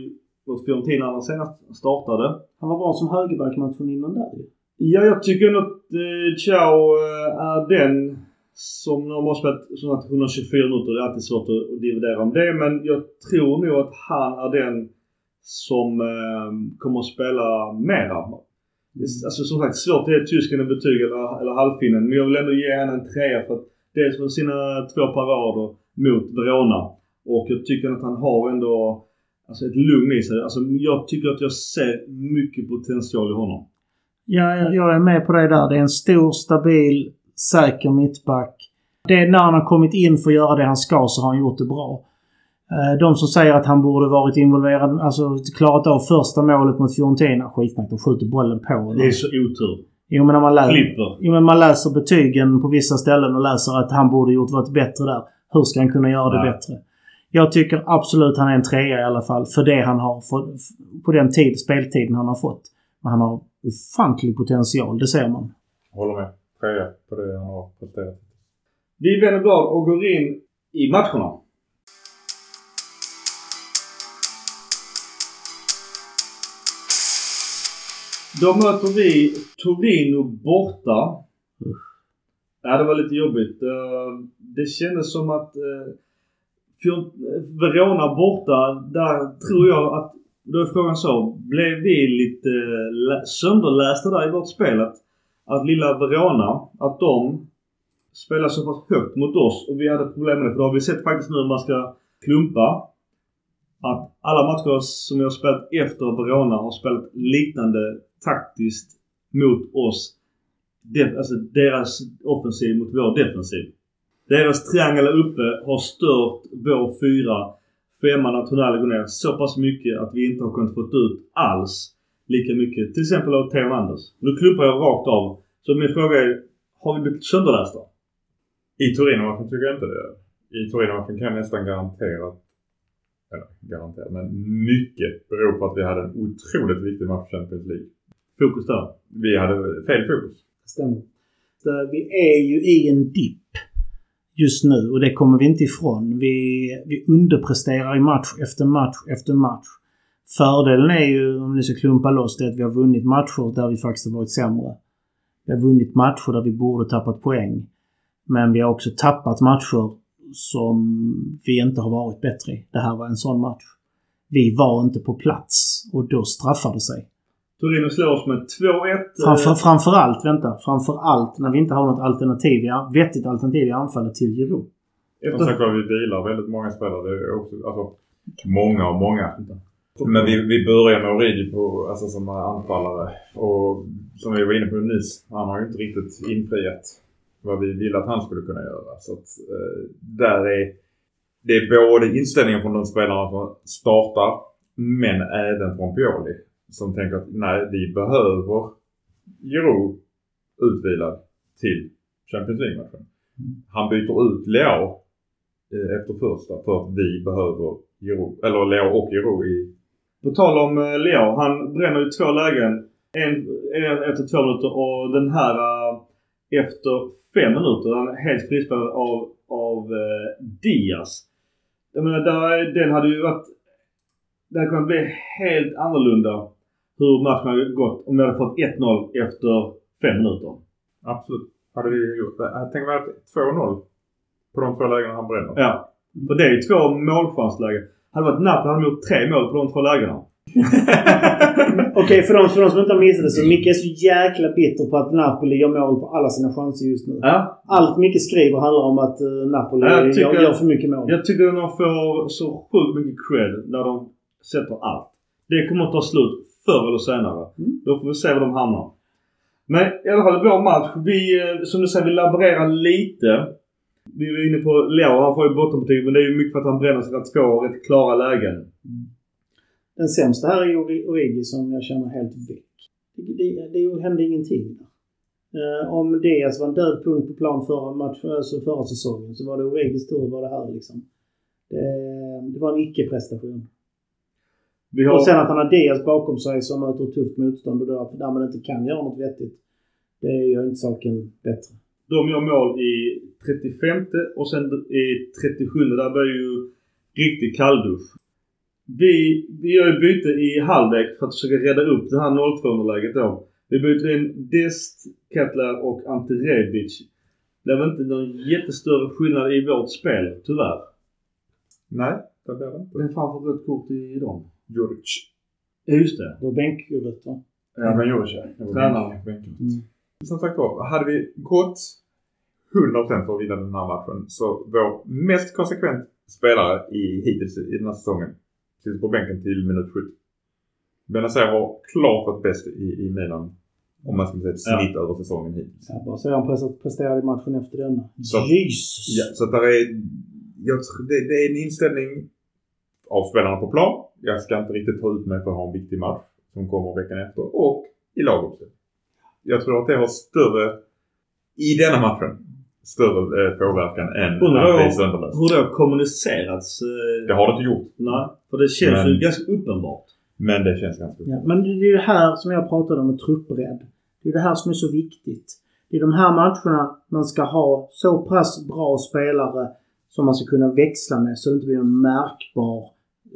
mot Fiorentina när han senast startade. Han var bra som högerback matchen innan där Ja, jag tycker nog att eh, Chao eh, är den som de har spelat som sagt 124 minuter. Det är alltid svårt att dividera om det. Men jag tror nog att han är den som eh, kommer att spela mera. Alltså som sagt svårt att ge tysken en betyg eller, eller halvfinnen. Men jag vill ändå ge henne en trea för att dels för sina två parader mot Verona. Och jag tycker att han har ändå alltså ett lugn i sig. Alltså jag tycker att jag ser mycket potential i honom. Ja, jag är med på det där. Det är en stor, stabil, säker mittback. Det är när han har kommit in för att göra det han ska så har han gjort det bra. Eh, de som säger att han borde varit involverad, alltså klarat av första målet mot Fiorentina. Skitsnack, de skjuter bollen på. Det är så otur. Jo men, när man läser, Flipper. jo men man läser betygen på vissa ställen och läser att han borde gjort varit bättre där. Hur ska han kunna göra det bättre? Jag tycker absolut han är en trea i alla fall för det han har fått, på den tid, speltiden han har fått. Men han har ofantlig potential, det ser man. Håller med. Trea på det han har presterat. Vi vänder blad och går in i matcherna. Då möter vi Torino borta. Ja, det var lite jobbigt. Eh, det kändes som att eh, Verona borta, där tror jag att då är frågan så. Blev vi lite sönderlästa där i vårt spel? Att, att lilla Verona, att de spelar så pass högt mot oss och vi hade problem med det. För då har vi sett faktiskt nu när man ska klumpa att alla matcher som vi har spelat efter Verona har spelat liknande taktiskt mot oss. De, alltså deras offensiv mot vår defensiv. Deras triangel uppe har stört vår fyra femman att Hunali går ner så pass mycket att vi inte har kunnat få ut alls lika mycket. Till exempel av Theo Anders. Nu klumpar jag rakt av. Så min fråga är, har vi blivit sönderlästa? I Torino-matchen tycker jag inte det. I Torino-matchen kan jag nästan garantera eller garanterat, men mycket beror på att vi hade en otroligt viktig match i Champions League. Fokus där? Vi hade fel fokus. Stämmer. vi är ju i en dipp just nu och det kommer vi inte ifrån. Vi, vi underpresterar i match efter match efter match. Fördelen är ju, om ni ska klumpa loss det, att vi har vunnit matcher där vi faktiskt har varit sämre. Vi har vunnit matcher där vi borde tappat poäng. Men vi har också tappat matcher som vi inte har varit bättre i. Det här var en sån match. Vi var inte på plats och då straffar det sig. Torino slår oss med 2-1. Framför, framförallt, vänta, framförallt när vi inte har något alternativ, i- vettigt alternativ i anfallet till Giroud. Som Efter sagt var, vi vilar väldigt många spelare. Det är också, alltså, många och många. Men vi, vi börjar med Origi på, alltså, som anfallare. Och som vi var inne på nyss, han har ju inte riktigt infriat vad vi ville att han skulle kunna göra. Så att, eh, där är det är både inställningen från de spelarna som startar, men även från Pioli. Som tänker att nej, vi behöver Giroud utvilad till Champions League-matchen. Han byter ut Leao eh, efter första för att vi behöver Giroud, eller Leao och Giroud i På tal om eh, Leo. Han bränner ju två lägen. En, en efter två minuter och den här eh, efter fem minuter. Han är helt frispelad av, av eh, Diaz. Jag menar, där, den hade ju varit... Det hade kunnat bli helt annorlunda hur matchen hade gått om vi hade fått 1-0 efter fem minuter. Absolut. Hade vi gjort det. Jag tänker mig att 2-0 på de två lägena han bränner. Ja. För det är ju två målchanslägen. Hade det varit Napoli hade de gjort tre mål på de två lägena. Okej, för, de, för de som inte har missat det så Micke är så jäkla bitter på att Napoli gör mål på alla sina chanser just nu. Ja. Allt Micke skriver handlar om att uh, Napoli Ja, jag tycker- gör, gör för mycket mål. Jag tycker de får så sjukt mycket cred när de sätter allt. Det kommer att ta slut förr eller senare. Mm. Då får vi se var de hamnar. Men i alla fall vår match. Vi, eh, som du säger, vi laborerar lite. Vi var inne på Leo. Han får ju bottenbetyg men det är ju mycket för att han bränner sina två rätt klara lägen. Den sämsta här är Ori- Origi som jag känner helt väck. Det, det, det hände ingenting där. Eh, om Diaz var en död punkt på plan förra, match, alltså förra säsongen så var det Origis tur var det här liksom. Det, det var en icke-prestation. Vi har, Och sen att han har Diaz bakom sig som möter ett tufft motstånd och då- därmed inte kan göra något vettigt. Det gör inte saken bättre. de gör mål i 35 och sen i 37 där blir ju riktig kalldusch. Vi, vi gör ju byte i halvlek för att försöka rädda upp det här 0-2 underläget då. Vi byter in Dest, Kettler och Ante Rebic. Det var inte någon jättestörre skillnad i vårt spel, tyvärr. Nej, det blir det inte. Vem fan får rött kort i dem? Juric. Ja, just det. Det var va? Juric ja. Var Tränaren. bänk- bänk- Mm. Som sagt var, hade vi gått 100% för att vinna den här matchen så vår mest konsekvent spelare i, hittills i den här säsongen sitter på bänken till minut 70. Benazer har klart varit bäst i, i Milan om man ska säga ett Ja. snitt över säsongen hittills. Jag bara säger han presterade i matchen efter denna. Så- Jesus! Ja, så att där är, jag, det, det är en inställning av spelarna på plan. Jag ska inte riktigt ta ut mig för att ha en viktig match som kommer veckan efter. Och i laguppställning. Jag tror att det har större, i denna matchen, större eh, påverkan än Undrar hur det har kommunicerats. Eh, Det har det inte gjort. Nej, för det känns Men- ju ganska uppenbart. Men det känns ganska Ja, men det är ju det här som jag pratade om med truppbredd. Det är det här som är så viktigt. Det är de här matcherna man ska ha så pass bra spelare som man ska kunna växla med så det inte blir en märkbar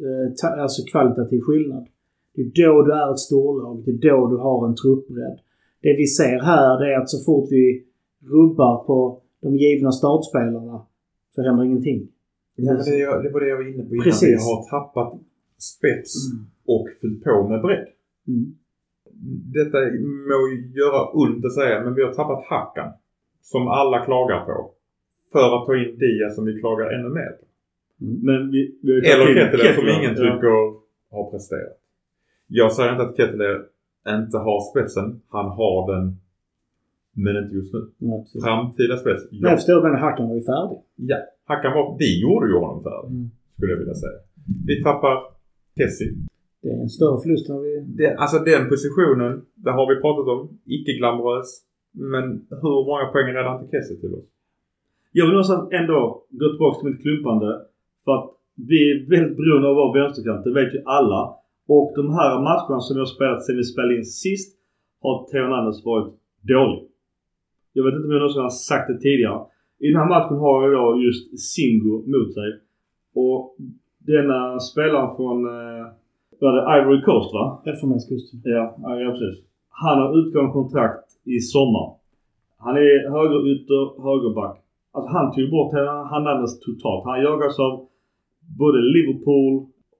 eh, alltså kvalitativ skillnad. Det är då du är ett storlag. Det är då du har en truppbredd. Det vi ser här det är att så fort vi rubbar på de givna startspelarna så händer ingenting. Ja, men det, jag- det var det jag var inne på innan. Precis. Vi har tappat spets och fyllt på med bredd. Mm. Detta må göra ont att säga, men vi har tappat Hackan. Som alla klagar på. För att ta in Dia som vi klagar ännu mer på. Men vi, vi Eller Ketteler som Kettler. ingen Ja. tycker har presterat. Jag säger inte att Ketteler inte har spetsen. Han har den. Men inte just nu. Precis. Framtida spets, jag ja. förstår men Hackan var ju färdig. ja. Hackan var, vi gjorde ju honom färdig. Mm. Skulle jag vilja säga. Vi tappar Tessie. Det är en större förlust än vi... Det, alltså den positionen, det har vi pratat om. Icke glamorös. Men hur många poäng räddar inte Kessie till oss? Jag vill någonstans ändå gå tillbaka till mitt klumpande. För att vi är väldigt beroende av vår vänsterkant. Det vet ju alla. Och de här matcherna som har spelat sen vi spelade in sist har Theo Hernandez varit dålig. Jag vet inte om jag någonsin har sagt det tidigare. I den här matchen har jag då just Singo mot sig. Och denna spelaren från eh, vad är det, Ivory Coast va? Elfenbenskusten. Ja, ja, ja precis. Han har utgående kontrakt i sommar. Han är högerytter, högerback. Alltså han tog bort Hernandez totalt. Han jagas av både Liverpool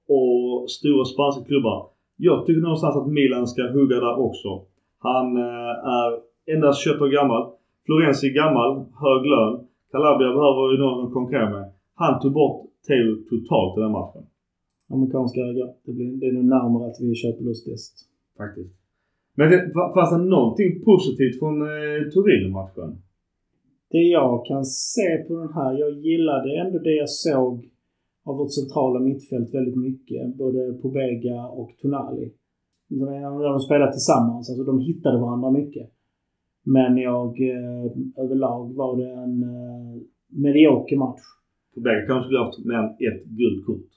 och stora spanska klubbar. Jag tycker någonstans att Milan ska hugga där också. Han eh, är endast 21 år gammal. Florenzi är gammal, hög lön. Calabria behöver ju någon att konkurrera med. Han tog bort Theo totalt i den matchen. Amerikanska öga. Det, blir, det är nog närmare att vi köper lusttest. Faktiskt. Men det, fanns det någonting positivt från eh, Turin-matchen? Det jag kan se på den här, jag gillade ändå det jag såg av vårt centrala mittfält väldigt mycket. Både Pobega och Tonali. När de spelade tillsammans, alltså de hittade varandra mycket. Men jag, eh, överlag var det en eh, medioker match. Pobega kanske skulle haft mer än ett gult kort.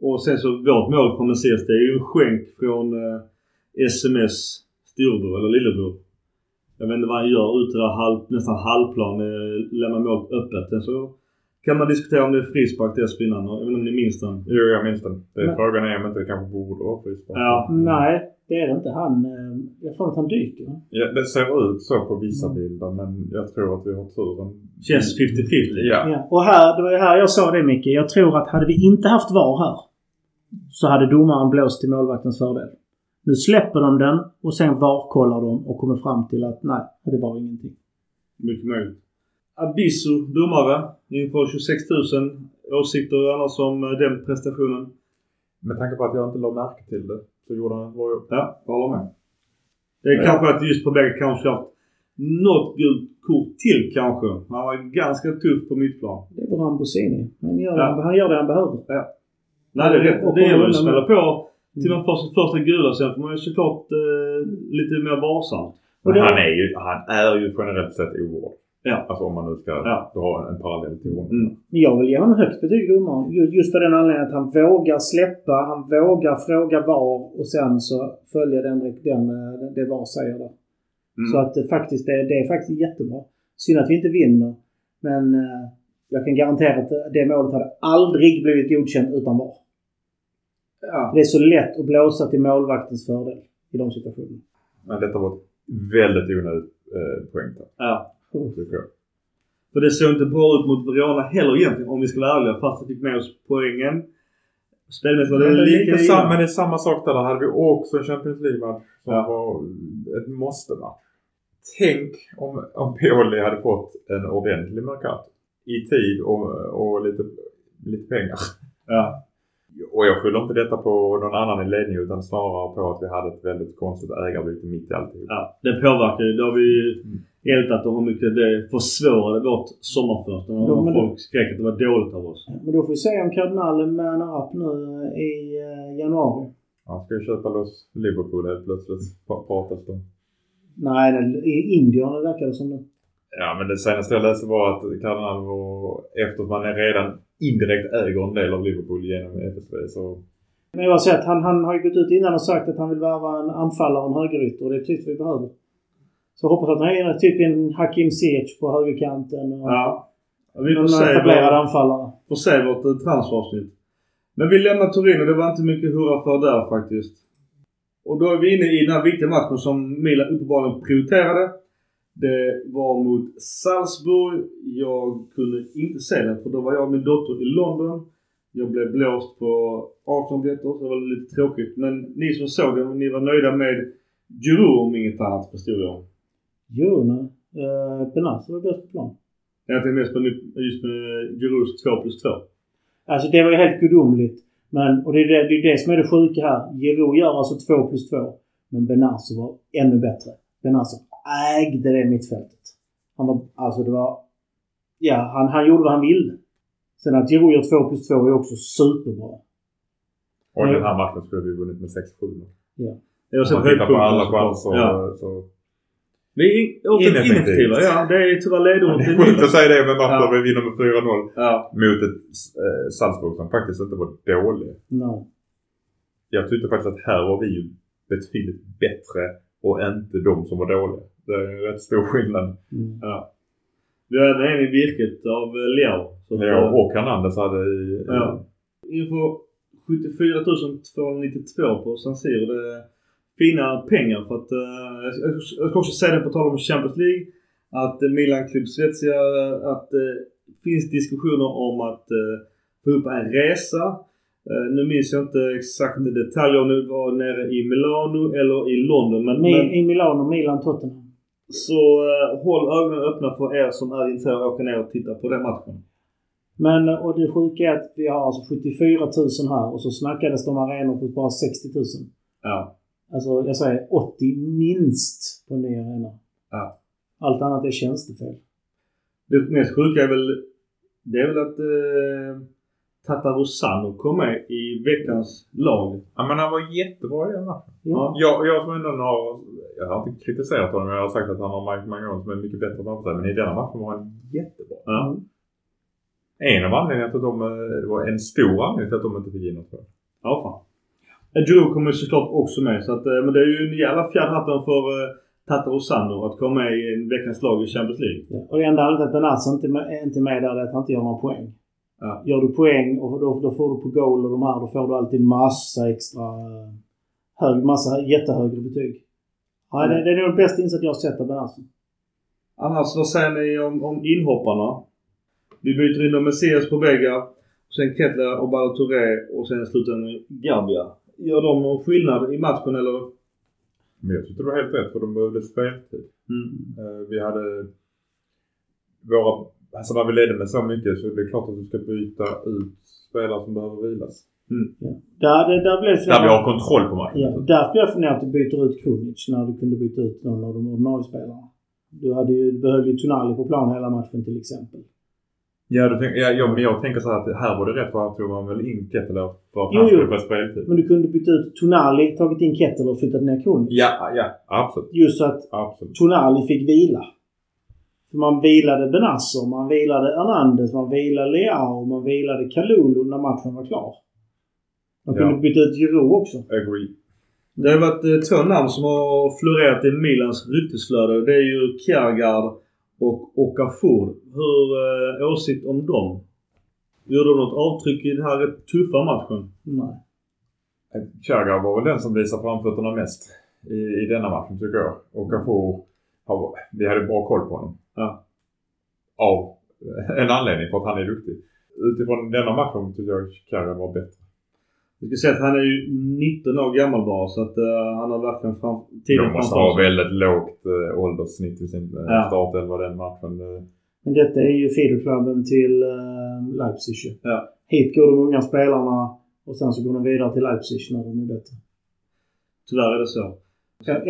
Och sen så vårt mål kommer ses, det är ju en skänk från eh, SMS storbror eller lillebror. Jag vet inte vad han gör ute där halv, nästan halvplan. Eh, lämnar målet öppet. Sen så kan man diskutera om det är frispark dessförinnan. Jag vet inte om ni minns den? Jo, jag minns den. Det är Men, frågan är om inte det kanske borde vara frispark. Ja. Nej, det är det inte. Han... Eh, jag tror att han dyker. Ja, det ser ut så på vissa mm. bilder men jag tror att vi har turen. Känns 50-50. Ja. ja. Och här, det var ju här jag sa det Micke. Jag tror att hade vi inte haft VAR här så hade domaren blåst till målvaktens fördel. Nu släpper de den och sen VAR-kollar de och kommer fram till att nej, det var ingenting. Mycket möjligt. Abisso, domare, inför 26 000. Åsikter annars om eh, den prestationen? Med tanke på att jag inte lade märke till det så gjorde han ett bra jobb. Ja, jag håller med. Det är ja. kanske att just på bägge kanske haft något gult kort till kanske. Han var ganska tuff på mittplan. Det var Rambosini. Han gör, ja. han gör det han behöver. Ja. Nej, det är rätt. Det gäller att smälla på till de första, första gula. Sen får man ju såklart eh, lite mer varsam. Men han är ju, han är ju generellt sett ovård. Ja. Alltså om man nu ska ja. dra en parallell till honom. Mm. Jag vill ge honom högt betyg domaren. Just för den anledningen att han vågar släppa, han vågar fråga var och sen så följa den, den, eh, det VAR säger där. Mm. Så att det faktiskt det, det är faktiskt jättebra. Synd att vi inte vinner. Men eh, jag kan garantera att det målet hade aldrig blivit godkänt utan VAR. Ja. Det är så lätt att blåsa till målvaktens fördel i de situationerna. Men detta var ett väldigt onödigt eh, poäng. Ja. För det såg inte bra ut mot Verona heller egentligen om vi ska vara ärliga fast vi fick med oss poängen. Spelmässigt var det, det lika samma, Men det är samma sak där. Där hade vi också en Champions League-match som ja. var ett måste-match. Tänk om, om Pioli hade fått en ordentlig Mercato. I tid och, och lite, lite pengar. Ja. Och jag skyller inte detta på någon annan i ledningen utan snarare på att vi hade ett väldigt konstigt ägarbyte mitt i alltihop. Ja, det påverkar ju. Det har vi mm. Ältat om hur mycket det försvårade vårt sommarfönster. När folk skrek att det var dåligt av oss. Men då får vi se om kardinalen manar upp nu i eh, januari. Han ska ju köpa loss Liverpool helt plötsligt. Pratas det Nej, i Indien verkar det som nu. Ja, men det senaste jag läste var att kardinal var, eftersom man är redan indirekt äger en del av Liverpool genom FSV så... Men jag har sett, han, han har ju gått ut innan och sagt att han vill värva en anfallare och en högerytter och det är typ vi behöver. Så jag hoppas att han är typ en Hakim Ziyech på högerkanten och ja. vi får se etablerad anfallare. Får se vårt eh, transferavsnitt. Men vi lämnar Turin och det var inte mycket hurra för där faktiskt. Och då är vi inne i den här viktiga matchen som Milan uppenbarligen prioriterade. Det var mot Salzburg. Jag kunde inte se den för då var jag och min dotter i London. Jag blev blåst på 18 biljetter så det var lite tråkigt. Men ni som såg den, ni var nöjda med Giroud om inget annat förstod jag. Jo. Uh, Benazzo var bäst på plan. Jag tänkte mest på just med Girouds 2 plus 2. Alltså det var ju helt gudomligt. Men, och det är det, det är det som är det sjuka här. Giroud gör alltså 2 plus 2. Men Benazzo var ännu bättre. Benazzo ägde det mittfältet. Han var, alltså det var, ja han, han gjorde vad han ville. Sen att Giroud gör 2 plus 2 är också superbra. Och den här matchen skulle vi vunnit med 6-7. Ja. Jag Om man tittar på alla chanser ja. så... Vi är ineffektiva. Ja, det är tyvärr ledordet. Det är sjukt att säga det med matcher ja. vi vinner med 4-0 ja. mot ett eh, Salzburg som faktiskt inte var dåligt. No. Jag tyckte faktiskt att här var vi ju betydligt bättre och inte de som var dåliga. Det är en rätt stor skillnad. Mm. Ja. Vi hade en i virket av eh, Leo. Leo och Hernandez hade i... Ja. Inför 74 292 på San Siro. Det fina pengar för att... Uh, jag, ska också säga det på tal om Champions League. Att uh, Milan Club Svezia, att det uh, finns diskussioner om att uh, få upp en resa. Nu minns jag inte exakt detaljer om det var nere i Milano eller i London. Men, Med, men I Milano, Milan, Tottenham. så uh, håll ögonen öppna för er som är intresserade att åka ner och titta på den matchen. Men och det sjuka är att vi har alltså 74 000 här och så snackades de arenor på bara 60 000. Ja. Alltså jag säger 80 minst på en ny arena. Ja. Allt annat är tjänstefel. Det mest sjuka är väl, det är väl att eh, Tata Rosano kom med i veckans lag. Ja, men han var jättebra i den matchen. Ja. Jag, jag som ändå har, jag har inte kritiserat honom, jag har sagt att han har Mike Magnon som är mycket bättre framför sig. Men i denna matchen var han jättebra. Ja. Mm. En av anledningarna till att de, eh, det var en stor anledning till att de inte fick in något. Ja, fan. Drew kommer såklart också med. Så att, eh, men det är ju en jävla fjärde hatten för eh, Tata Rosano att komma med i en veckans lag i Champions League. Ja. Och det enda anledningen till att Benazzo inte är inte med där är att han inte gör några poäng. Ja. Gör du poäng och då, då får du på goal och de här, då får du alltid massa extra eh, hög, massa jättehögre betyg. Ja, det, det är nog den bästa insats jag har sett av Benazzo. Annars, vad säger ni om, om inhopparna? Vi byter in dem med Messias på Vega. Sen Kettler och Balotouré och sen slutligen Gabia. Gör de någon skillnad i matchen eller? Men jag tyckte det var helt rätt för de behövde speltid. Mm. Eh, Vi hade våra, alltså när vi ledde med så mycket så är det klart att du ska byta ut spelare som behöver vilas. Där, det, där blev Där vi har kontroll på matchen. Ja, därför blev jag funderat att du byter ut Krunic när du kunde byta ut någon av de ordinarie spelarna. Du, hade ju, du behövde ju Tonali på plan hela matchen till exempel. Ja, du tänk, ja, ja, men jag tänker så här att här var det rätt för att tog man väl in Ketteler för att Jo, han skulle få speltid. Men du kunde byta ut Tonali, tagit in Kettel och flyttat ner Krunic. Ja, ja, absolut. Just så att Absolut. Tonali fick vila. För man vilade Benazzo, man vilade Hernandez, man vilade Leao, man vilade Kalulu när matchen var klar. Man Ja. kunde byta ut Giroud också. Agree. Det har varit eh, två namn som har florerat i Milans ryktesflöde. Det är ju Kjærgaard och Okafor. Hur eh, åsikt om dem? Gjorde de något avtryck i den här rätt tuffa matchen? Nej. Kjærgaard var väl den som visade framfötterna mest i, i denna matchen tycker jag. Har- vi hade bra koll på honom. Ja. Av en anledning för att han är duktig. Utifrån denna matchen tycker jag Kjærgaard var bättre. Vi ska säga att han är ju 19 år gammal bara så att eh, han har verkligen fram, tiden De måste framför ha sig. väldigt lågt eh, ålderssnitt i sin eh, Ja. startelva den matchen. Eh, Men detta är ju feederklubben till eh, Leipzig. Ja. Hit går de unga spelarna och sen så går de vidare till Leipzig när de är bättre. Tyvärr är det så.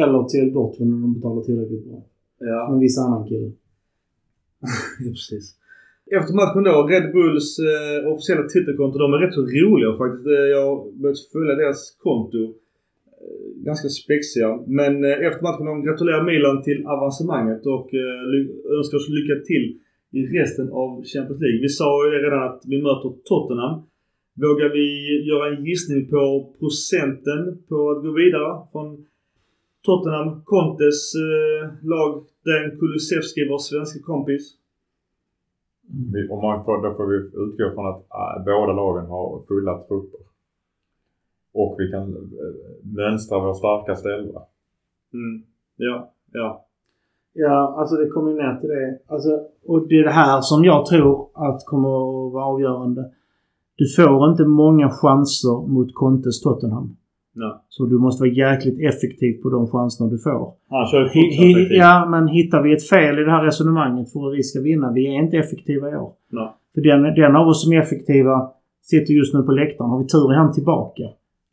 Eller till Dortmund om de betalar tillräckligt bra. Ja, Som en viss annan kille. ja precis. Efter matchen då, Red Bulls eh, officiella Twitterkonto, de är rätt så roliga faktiskt. Eh, jag har börjat följa deras konto. Eh, ganska spexiga. Men eh, efter matchen de gratulerar Milan till avancemanget och eh, önskar oss lycka till i resten av Champions League. Vi sa ju det redan att vi möter Tottenham. Vågar vi göra en gissning på procenten på att gå vidare från Tottenham, Contes eh, lag, den Kulusevski, vår svenska kompis om man får, då får vi utgå från att eh, båda lagen har fulla trupper. Och vi kan eh, mönstra vår starkaste elva. Mm. Ja, ja. Ja, alltså det kommer ju ner till det. Alltså, och det är det här som jag tror att kommer att vara avgörande. Du får inte många chanser mot Contes Tottenham. Nej. Så du måste vara jäkligt effektiv på de chanserna du får. Han kör Hi, ja, men hittar vi ett fel i det här resonemanget för att vi ska vinna. Vi är inte effektiva i år. Nej. För den, den av oss som är effektiva sitter just nu på läktaren. Har vi tur är han tillbaka.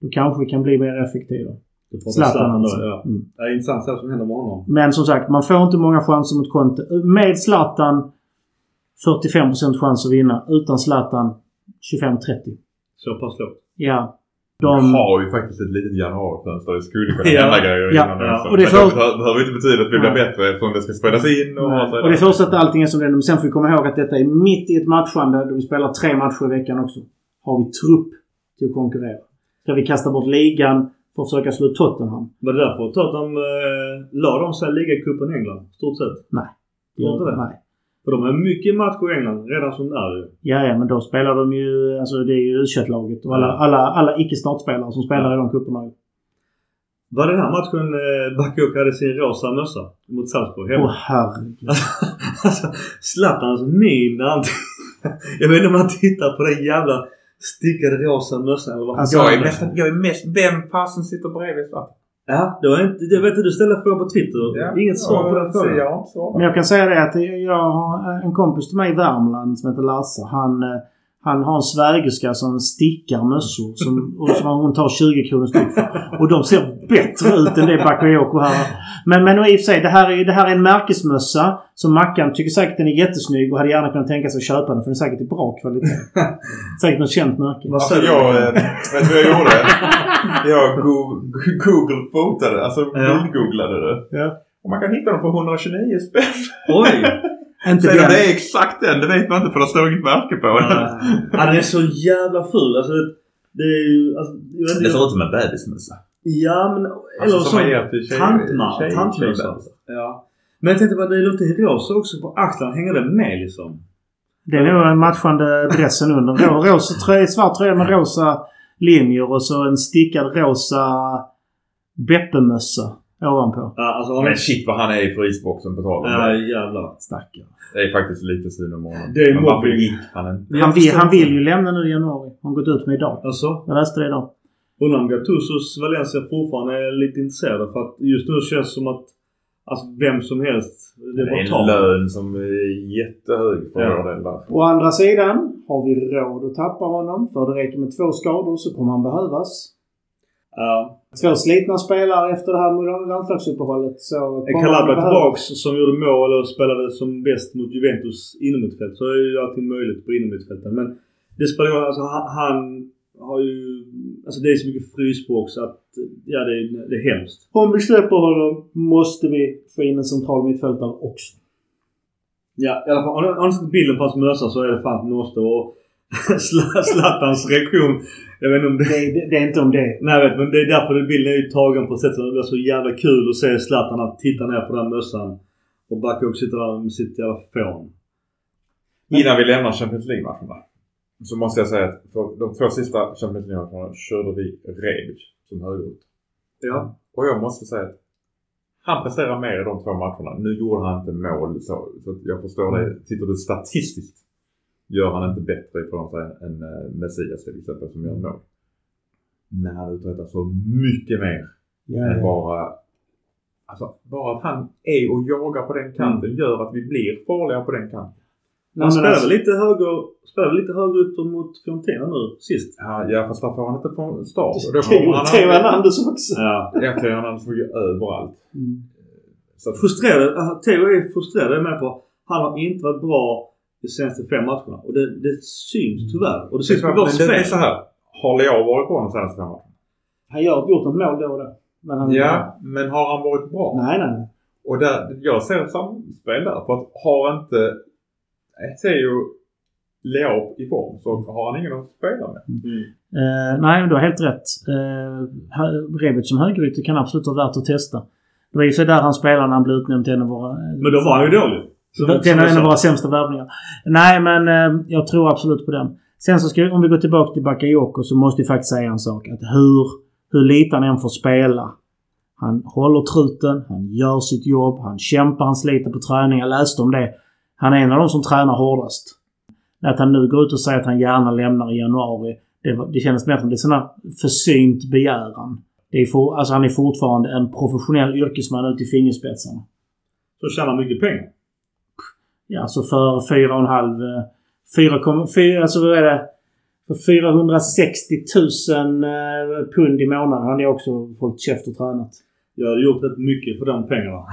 Då kanske vi kan bli mer effektiva. Zlatan alltså. ja. Mm. Det är intressant vad som händer med honom. Men som sagt, man får inte många chanser mot Conte. Med Zlatan 45% chans att vinna. Utan Zlatan 25-30. Så pass lågt. Ja. De har ju faktiskt ett litet januarifönster. Det skulle kunna Ja. hända grejer Ja. innan Ja. Och det får- det behöver- inte betyda att vi blir Nej. bättre eftersom det ska spelas in och det och det förutsätter att allting är som det är sen får vi komma ihåg att detta är mitt i ett matchande då vi spelar tre matcher i veckan också. Har vi trupp till att konkurrera. Ska vi kasta bort ligan för att försöka slå Tottenham? Var det därför Tottenham eh, la de sig ligacupen i England? Stort sett. Gör inte det? Nej. För de har mycket matcher i England redan som det är. Ja, ja, men då spelar de ju... Alltså det är ju u laget och alla, Ja. alla, alla icke-startspelare som spelar i de cuperna. Var det den här matchen eh, Bakayoko hade sin rosa mössa mot Salzburg hemma? Åh herregud. alltså, Zlatans min när han... jag vet inte om han tittar på den jävla stickade rosa mössan eller vad Alltså, jag, är mest, jag är mest... Vem fasen sitter bredvid Zlatan? Ja, det var inte... Jag vet att du ställde frågan på Twitter. Inget svar på den frågan. Jag. Men jag kan säga det att jag har en kompis till mig i Värmland som heter Lasse. Han, eh, han har en svägerska som stickar mössor som, och som hon tar 20 kronor styck för. Och de ser bättre ut än det Bakayoko här. Men, men i och för sig, det här, är, det här är en märkesmössa som Mackan tycker säkert den är jättesnygg och hade gärna kunnat tänka sig att köpa den för den är säkert i bra kvalitet. säkert något känt märke. Vad Alltså säger jag, du? eh, vet du vad jag gjorde? Jag go- Google fotade, alltså bildgooglade det. Ja. Och man kan hitta dem för 129 spänn. Oj! Inte Sen om den. det är exakt den, det vet man inte för det står inget märke på den. ja, den är så jävla ful. Alltså, det, det är ju... Alltså, vet Det inte. ser ut som en bebismössa. Ja, men... Eller Alltså, som tantmössa. tjejbebisar. Ja. Men jag tänkte bara, det är lite rosa också på axlarna. Hänger det med liksom? Det är nog den matchande dressen under. Rosa tröja, svart tröja med rosa linjer och så en stickad rosa Beppe-mössa ovanpå. Ja, alltså har Men shit vad han är i frysboxen på tal om Ja, det. jävlar. Stackare. Det är faktiskt lite synd om honom. Det är Men varför mobbing. gick han inte? Han vill, han vill ju lämna nu i januari. Han har gått ut med idag. Alltså, Jag läste det idag. undrar om Gattusos Valencia fortfarande är lite intresserade. För att just nu känns det som att alltså, vem som helst, det Det är en lön som är jättehög för Ja. del där. Å andra sidan har vi råd att tappa honom. För det räcker med två skador så kommer han behövas. Ja. Två slitna spelare efter det här landslagsuppehållet så Calabria tillbaks som gjorde mål och spelade som bäst mot Juventus inomhusfält. Så är ju allting möjligt på inomhusfälten. Men det spelar ingen. Alltså han, har ju... Alltså det är så mycket frysbox att... Ja, det är, det är hemskt. Om vi släpper honom måste vi få in en central mittfältare också. Ja, i alla fall. Har ni- sett bilden på hans mössa så är det fan måste. Och Zlatans reaktion. Jag vet inte om det... Det, det, det är inte om det. Nej jag vet men det är därför den bilden är ju tagen på ett sätt som det blir så jävla kul att se Zlatan att titta ner på den mössan. Och Bakayoko sitter där med sitt jävla fån. Innan vi lämnar Champions League-matcherna. Så måste jag säga att för de två sista Champions League-matcherna körde vi Rebic som högerytter. Ja. Och jag måste säga att han presterar mer i de två matcherna. Nu gjorde han inte mål så, så jag förstår det. Tittar du statistiskt gör han inte bättre ifrån sig än uh, Messias till exempel som gör mål. Men han uträttar så mycket mer Ja, än bara... Alltså bara att han är och jagar på den kanten gör att vi blir farliga på den kanten. Han men spelar alltså- lite höger, lite högerytter mot Fiorentina nu sist? Ja, ja fast där får han inte från start. Theo han Hernandez också. Ja. Theo Hernandez får ju överallt. Mm. Så Frustrerad. Theo är frustrerad jag med på. Han har inte varit bra de senaste fem matcherna. Och det, det syns tyvärr. Och det syns på men vårt det är spel. så här. Har Leao varit bra de senaste fem matcherna? Han har gjort något mål då och då. Men han, Ja, men har han varit bra? Nej, nej, nej. Och där, jag ser ett samspel där. För att har inte Theo Leao i form så har han ingen att spela med. Mm. Eh, nej, du har helt rätt. Uh, Rebic som högerytter kan absolut vara värt att testa. Det var ju så där han spelade när han blev utnämnd till en av våra... Men då var han ju dålig. Som är en av våra sämsta värvningar. Nej, men eh, jag tror absolut på den. Sen så ska om vi går tillbaka till Bakayoko så måste vi faktiskt säga en sak. Att hur, hur lite han än får spela. Han håller truten, han gör sitt jobb, han kämpar, han sliter på träning. Jag läste om det. Han är en av de som tränar hårdast. Att han nu går ut och säger att han gärna lämnar i januari. Det, det kändes mer som det är sån försynt begäran. Det är for, alltså han är fortfarande en professionell yrkesman ut i fingerspetsarna. Så tjänar mycket pengar. Ja, så för 4,5... eh, 4,4... Alltså vad är det? För 460 000 eh, pund i månaden har ni också hållit käft och tränat. Jag har gjort rätt mycket för de pengarna.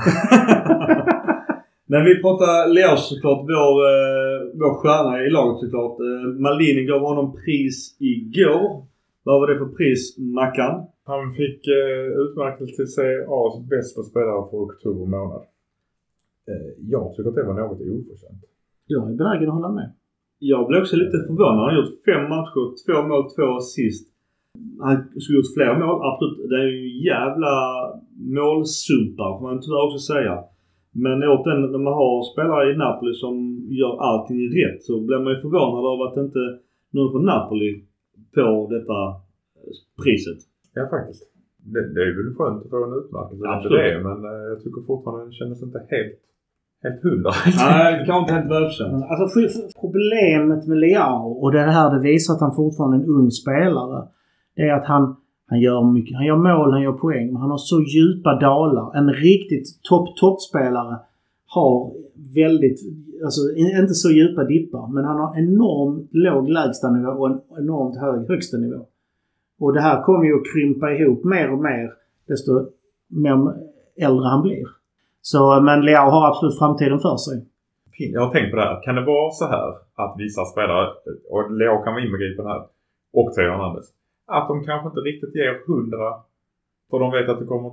Men vi pratar Leo såklart, vår, eh, vår stjärna i laget såklart. Eh, Maldini gav honom pris igår. Vad var det för pris, Mackan? Han fick eh, utmärkelse till CAs bästa spelare för oktober månad. Eh, jag tycker att det var något oförtjänt. Jag är benägen att hålla med. Jag blev också lite förvånad. Han har gjort fem matcher, två mål, två assist. Han skulle gjort fler mål, absolut. Det är ju jävla målsumpar får man tyvärr också säga. Men åt den, när man har spelare i Napoli som gör allting rätt så blir man ju förvånad över att inte någon från Napoli får detta priset. Ja, faktiskt. det, det är väl skönt att få en utmärkelse. Absolut. det, men eh, jag tycker fortfarande det kändes inte helt, helt hundra. Nej, kanske inte helt välförtjänt. Alltså problemet med Leao, och det är det här det visar att han fortfarande är en ung spelare. Det är att han, han gör mycket. Han gör mål, han gör poäng. Men han har så djupa dalar. En riktigt topp-toppspelare har väldigt, alltså in- inte så djupa dippar. Men han har enormt låg lägstanivå och en enormt hög högstanivå. Och det här kommer ju att krympa ihop mer och mer desto mer äldre han blir. Så, men Leao har absolut framtiden för sig. Jag har tänkt på det här. Kan det vara så här att vissa spelare, och Leo kan vara inbegripen här, och Theo Hernandez, att de kanske inte riktigt ger hundra för de vet att det kommer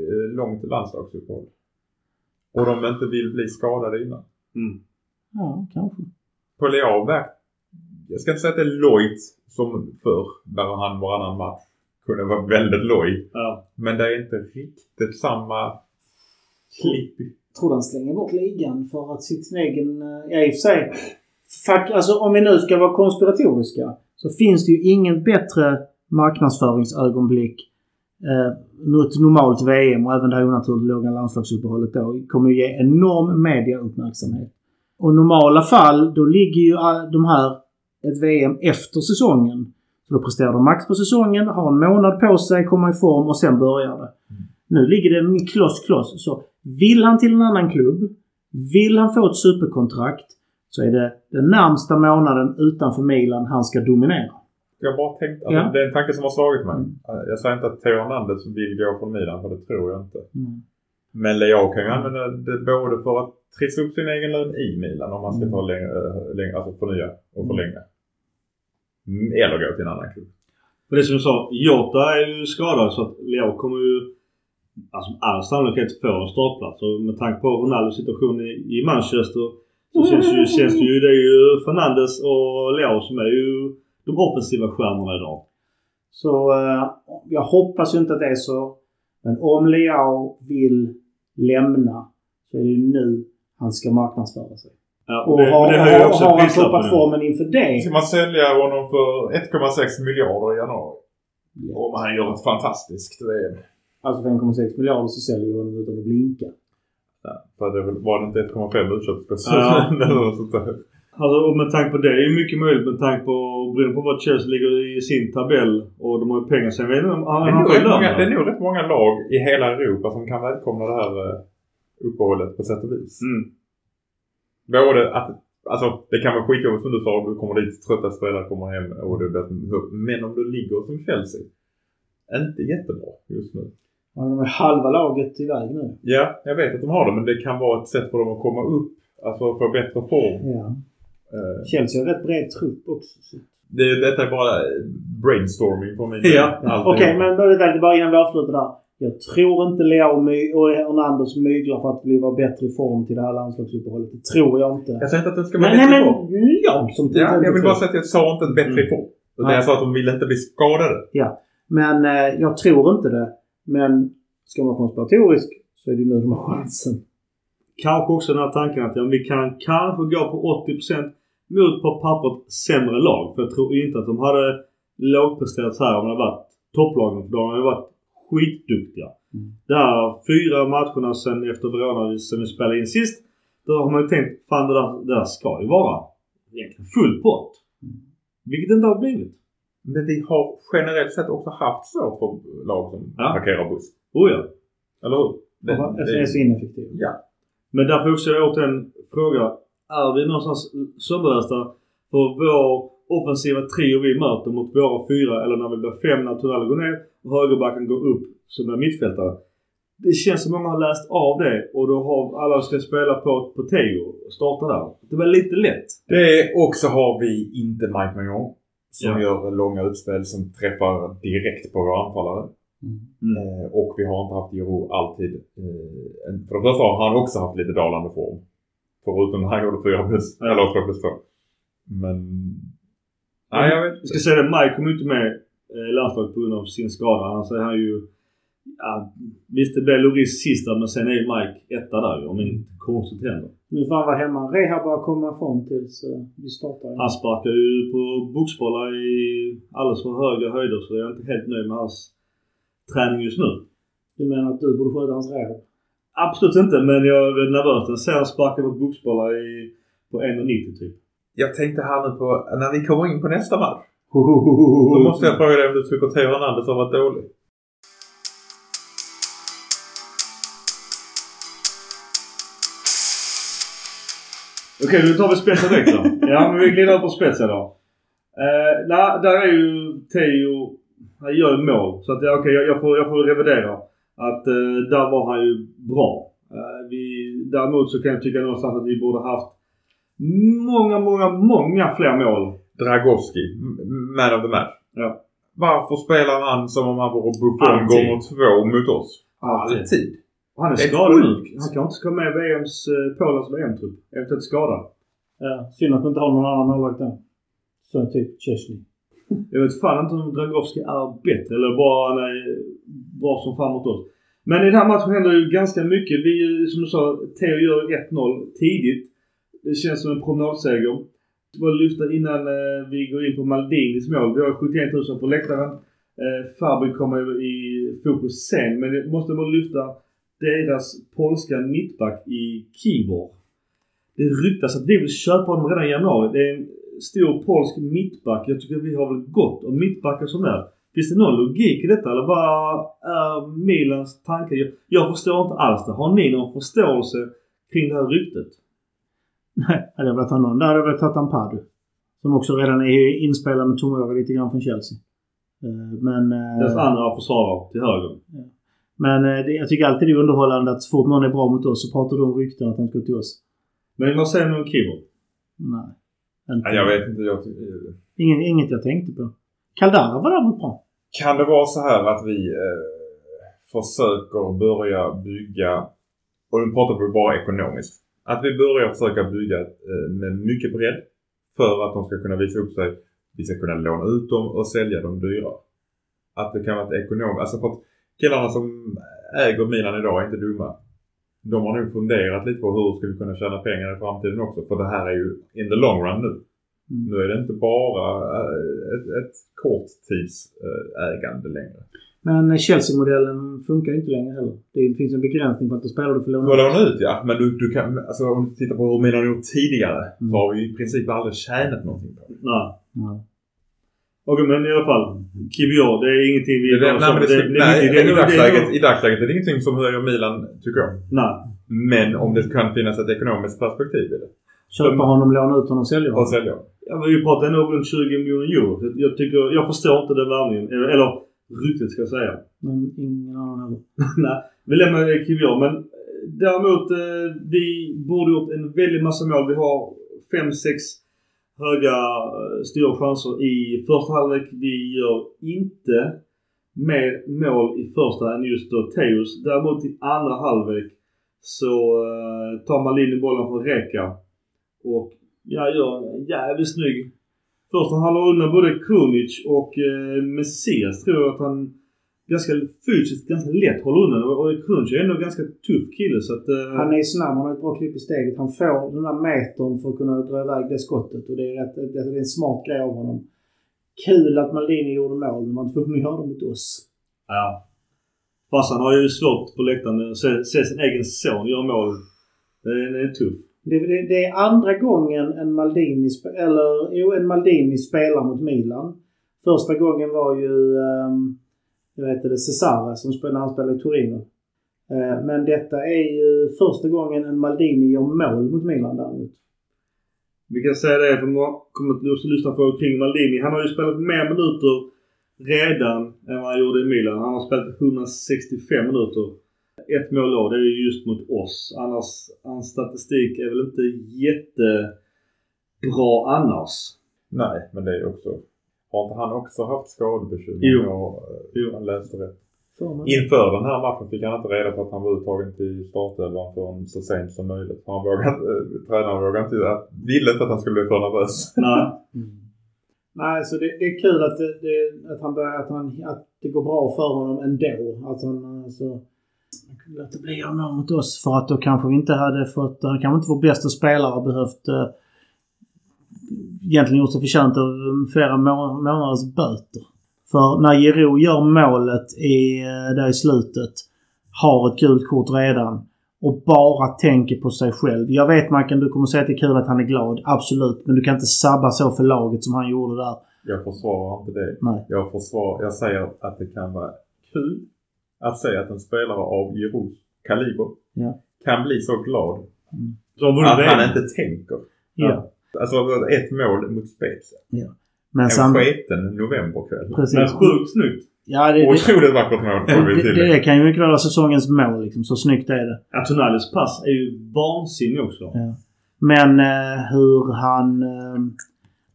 eh, långt landslagsuppehåll. Och de inte vill bli skadade innan. Mm. Ja, kanske. På Leo verk- jag ska inte säga att det är lojt som förr, där han varannan match kunde vara väldigt loj. Ja. Men det är inte riktigt samma klipp. tror han slänger bort ligan för att sitt egen... eh, Ja, i och för sig. Fuck, alltså om vi nu ska vara konspiratoriska så finns det ju ingen bättre marknadsföringsögonblick eh, något normalt VM och även det här onaturligt låga landslagsuppehållet då kommer ju ge enorm mediauppmärksamhet. Och normala fall då ligger ju all- de här ett VM efter säsongen. Så då presterar de max på säsongen, har en månad på sig, komma i form och sen börjar det. Nu ligger det kloss kloss. Så vill han till en annan klubb, vill han få ett superkontrakt så är det den närmsta månaden utanför Milan han ska dominera. Jag har bara tänkt, alltså, Ja. det är en tanke som har slagit mig. Mm. Eh, Jag säger inte att Theo Hernandez vill gå från Milan, för det tror jag inte. Mm. Men Leo kan ju använda det både för att trissa upp sin egen lön i Milan om man ska ta längre, äh, längre alltså förnya och förlänga. Mm, Eller gå till en annan klubb. För det som du sa, Jota är ju skadad så att Leo kommer ju alltså all sannolikhet få en startplats. Och med tanke på Ronaldos situation i, i Manchester så känns, ju, känns det ju, det är ju Fernandes och Leo som är ju de offensiva stjärnorna idag. Så eh, jag hoppas ju inte att det är så. Men om Leao vill lämna så är det ju nu han ska marknadsföra sig. Ja, Och det, har, det har, också har han toppat nu. formen inför det Ska man sälja honom för 1,6 miljarder i januari? Om han gör ett fantastiskt VM. Alltså för 1,6 miljarder så säljer vi honom utan att blinka. Ja, för det var det inte 1,5 utköpspris? Ja. Alltså, och med tanke på det är ju mycket möjligt med tanke på beroende på vad Chelsea ligger i sin tabell och de har ju pengar sen. vet jag inte om- Han Det är, han nog rätt många, lön, det är va? nog rätt många lag i hela Europa som kan välkomna det här eh, uppehållet på sätt och vis. Mm. Både att, alltså det kan vara skitjobbigt som du sa, du kommer dit, trötta spelare kommer hem och det blir Men om du ligger som Chelsea, inte jättebra just nu. Ja, de är halva laget iväg nu. Ja, jag vet att de har det men det kan vara ett sätt för dem att komma upp, alltså få bättre form. Ja. Eh, Chelsea har rätt bred trupp också. så. Det, detta är bara brainstorming för mig. Ja. Okej, men då är det bara innan vi avslutar där. Jag tror inte Leo och Hernandez myglar för att bli vara bättre i form till det här landslagsuppehållet. Det tror jag inte. Jag säger inte att den ska vara Nej, nej bättre men form. jag som Ja, jag vill bara säga att jag sa inte bättre Mm. form. Utan Nej. jag sa att de ville inte bli skadade. Men eh, jag tror inte det. Men ska man vara konspiratorisk så är det nu de har chansen. Kanske också den här tanken att ja, vi kan kanske gå på 80% mot på pappret sämre lag. För jag tror inte att de hade lågpresterat så här om det hade varit topplagen. För de har ju varit skitduktiga. Mm. Här fyra matcherna sen efter Verona sen vi spelade in sist. Då har man ju tänkt fan det där, det där ska ju vara egentligen full pott. Vilket det inte har blivit. Men vi har generellt sett också haft svårt för lag som Ja. parkerar buss. Oh ja. Eller hur? Det, Det, det, är så ineffektivt. ja. Men därför också återigen fråga. Är vi någonstans sönderlästa för vår offensiva trio vi möter mot våra fyra eller när vi blir fem när Tunell går ner och högerbacken går upp som är mittfältare. Det känns som många har läst av det och då har alla ska spela på, på Teo och starta där. Det var lite lätt. det är också har vi inte Mike Magnon. Som Ja. gör långa utspel som träffar direkt på våra anfallare. Mm. Eh, och vi har inte haft Giro alltid. Eh, för det första har han också haft lite dalande form. Förutom när han gjorde 4 plus, eller 2 plus 2. Men... Nej, jag vet Jag ska säga det, Mike kom inte med eh, landslaget på grund av sin skada. Annars är han ju... Ja, visst det blev Loris sista men sen är ju Mike etta där ju om inget konstigt händer. Nu får han vara hemma. Rehab bara komma ifrån tills vi startar. Han sparkar ju på boxbollar i alldeles för höga höjder så jag är inte helt nöjd med hans träning just nu. Du menar att du borde sköta hans rehab? Absolut inte, men jag är nervös. Jag ser han sparka på boxbollar i, på 1,90 typ. Jag tänkte här nu på, när vi kommer in på nästa match. Så Så måste jag fråga dig om du tycker Theo Hernandez har varit dålig? Okej, nu tar vi spetsen direkt då. ja, men vi glider över på spetsen då. Eh, där är ju Theo, han gör ju mål. Så att ja, okej, jag, jag, får, jag får revidera. Att eh, där var han ju bra. Eh, vi, däremot så kan jag tycka någonstans att vi borde haft många, många, många fler mål. Dragowski, man of the match. Ja. Varför spelar han som om han vore Buffon gånger två mot oss? Alltid. Han är Det är skadad sjukt. Han kan inte ska med i VMs, eh, Polens VM-trupp. Eventuellt skadad. Ja, synd att vi inte har någon annan målvakt än. Som typ Chesney. Jag vet fan inte om Dragowski är bättre eller bara han är bra som fan mot oss. Men i den här matchen händer ju ganska mycket. Vi, som du sa, Theo gör 1-0 tidigt. Det känns som en promenadseger. Jag vill lyfta innan eh, vi går in på Maldinis mål. Vi har 71 000 på läktaren. Eh, Fabi kommer i fokus sen. Men jag måste bara lyfta deras polska mittback i Kivor. Det ryktas att vi vill köpa honom redan i januari. Det är en stor polsk mittback. Jag tycker vi har väl gott om mittbackar som är. Finns det någon logik i detta eller vad är Milans tanke? Jag, jag förstår inte alls det. Har ni någon förståelse kring det här ryktet? Nej, hade jag velat ha någon. Där hade jag velat ha Ampadu. Som också redan är inspelad med Tomori lite grann från Chelsea. Eh, Men... eh, Deras andra försvarare till höger. Men eh, det, jag tycker alltid det är underhållande att så fort någon är bra mot oss så pratar de om rykten att han ska till oss. Men vad säger ni om Kivo? Nej. Inte. Nej, jag vet inte. Jag, ty- Ingen, inget jag tänkte på. Caldara var däremot bra. kan det vara så här att vi eh, försöker börja bygga, och nu pratar vi bara ekonomiskt, att vi börjar försöka bygga eh, med mycket bredd för att de ska kunna visa upp sig. Vi ska kunna låna ut dem och sälja dem dyra. Att det kan vara ett ekonomiskt, alltså för att killarna som äger Milan idag är inte dumma. De har nog funderat lite på hur ska vi kunna tjäna pengar i framtiden också. För det här är ju in the long run nu. Mm. Nu är det inte bara eh, ett, ett korttidsägande längre. Men Chelsea-modellen funkar ju inte längre heller. Det finns en begränsning på att du får Du låna får låna ut ja, men du, du kan, alltså om du tittar på hur Milan gjort tidigare Mm. så har vi i princip aldrig tjänat någonting på det. Nej. Ja. Okej men i alla fall. Kivior, det är ingenting vi... det, nej, men det, det- det- nej, det- det- i, dagsläget, det- i dagsläget är det ingenting som höjer Milan, tycker jag. Nej. Men om det kan finnas ett ekonomiskt perspektiv i det. Köpa honom, låna ut honom, sälja Och honom. sälja. Ja, men vi pratar ändå runt 20 miljoner euro. Jag- tycker, jag förstår inte den värvningen. Eller, eller ryktet ska jag säga. Men ingen annan heller. Nej, vi lämnar Kivior. Men eh, däremot, eh, vi borde gjort en väldigt massa mål. Vi har fem, sex höga, eh, stora chanser i första halvlek. Vi gör inte mer mål i första än just då Teus. Däremot i andra halvlek så eh, tar Malin bollen från Reka. Och ja, gör en jävligt snygg. Första han håller undan både Krunic och eh, Messias tror jag att han ganska fysiskt ganska lätt håller undan. Och, Krunic är ändå en ganska tuff kille så att... Eh, Han är snabb, han har ett bra klipp i steget. Han får den där metern för att kunna dra iväg det skottet. Och det är, rätt, det är en smart grej av honom. Kul att Maldini gjorde mål, men man tvungen att göra det mot oss. Ja. Farsan har ju svårt på läktaren att se, se sin egen son göra mål. Det är, det är tuff. Det, det, det är andra gången en Maldini, eller, jo, en Maldini spelar mot Milan. Första gången var ju um, jag vet det, Cesare som spelade, när han spelade i Torino. Eh, men detta är ju första gången en Maldini gör mål mot Milan däremot. Vi kan säga det för man kommer att lyssna på kring Maldini. Han har ju spelat mer minuter redan än vad han gjorde i Milan. Han har spelat 165 minuter. Ett mål då, det är ju just mot oss. Annars, hans statistik är väl inte jättebra annars. Nej, men det är också... Har inte han också haft skadebekymmer? Jo. Jag, Jo. jag läste rätt. Inför den här matchen fick han inte reda på att han var uttagen till startelvan förrän så sent som möjligt. För han vågade, äh, tränaren vågade inte, ville inte att han skulle bli för nervös. Nej. Mm. Nej, så det, det är kul att det, det, att, han börjar, att, han, att det går bra för honom ändå. Att han alltså, han kunde låta bli att mål mot oss för att då kanske vi inte hade fått, han kanske inte vår bästa spelare behövt eh, egentligen gjort sig förtjänt av flera må- månaders böter. För när Giro gör målet i, eh, där i slutet, har ett gult kort redan och bara tänker på sig själv. Jag vet Mackan, du kommer säga att det är kul att han är glad. Absolut. Men du kan inte sabba så för laget som han gjorde där. Jag försvarar inte det. Nej. Jag, försvar, jag säger att det kan vara kul att se att en spelare av Giroux kaliber Ja. kan bli så glad vunnit att han inte tänker. Ja. Alltså ett mål mot Spezia. Men En sam- sketen novemberkväll. Men Precis. sjukt snyggt. Ja, det, det, Otroligt vackert mål det, till. det, det kan ju mycket väl vara säsongens mål liksom. Så snyggt är det. Ja, Tonalis pass är ju vansinnig också. Ja. Men eh, hur han eh,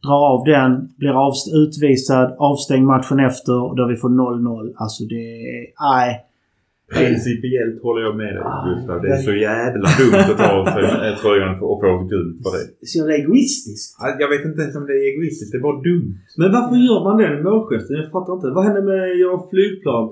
drar av den, blir avst- utvisad, avstängd matchen efter där vi får 0-0. Alltså det är... Nej. Principiellt håller jag med dig Gustav. Det är så jävla dumt att ta av sig tröjan och få gult för det. Så jävla egoistiskt. Jag vet inte ens om det är egoistiskt. Det är bara dumt. Men varför gör man den målgesten? Jag fattar inte. Vad händer med att göra flygplan?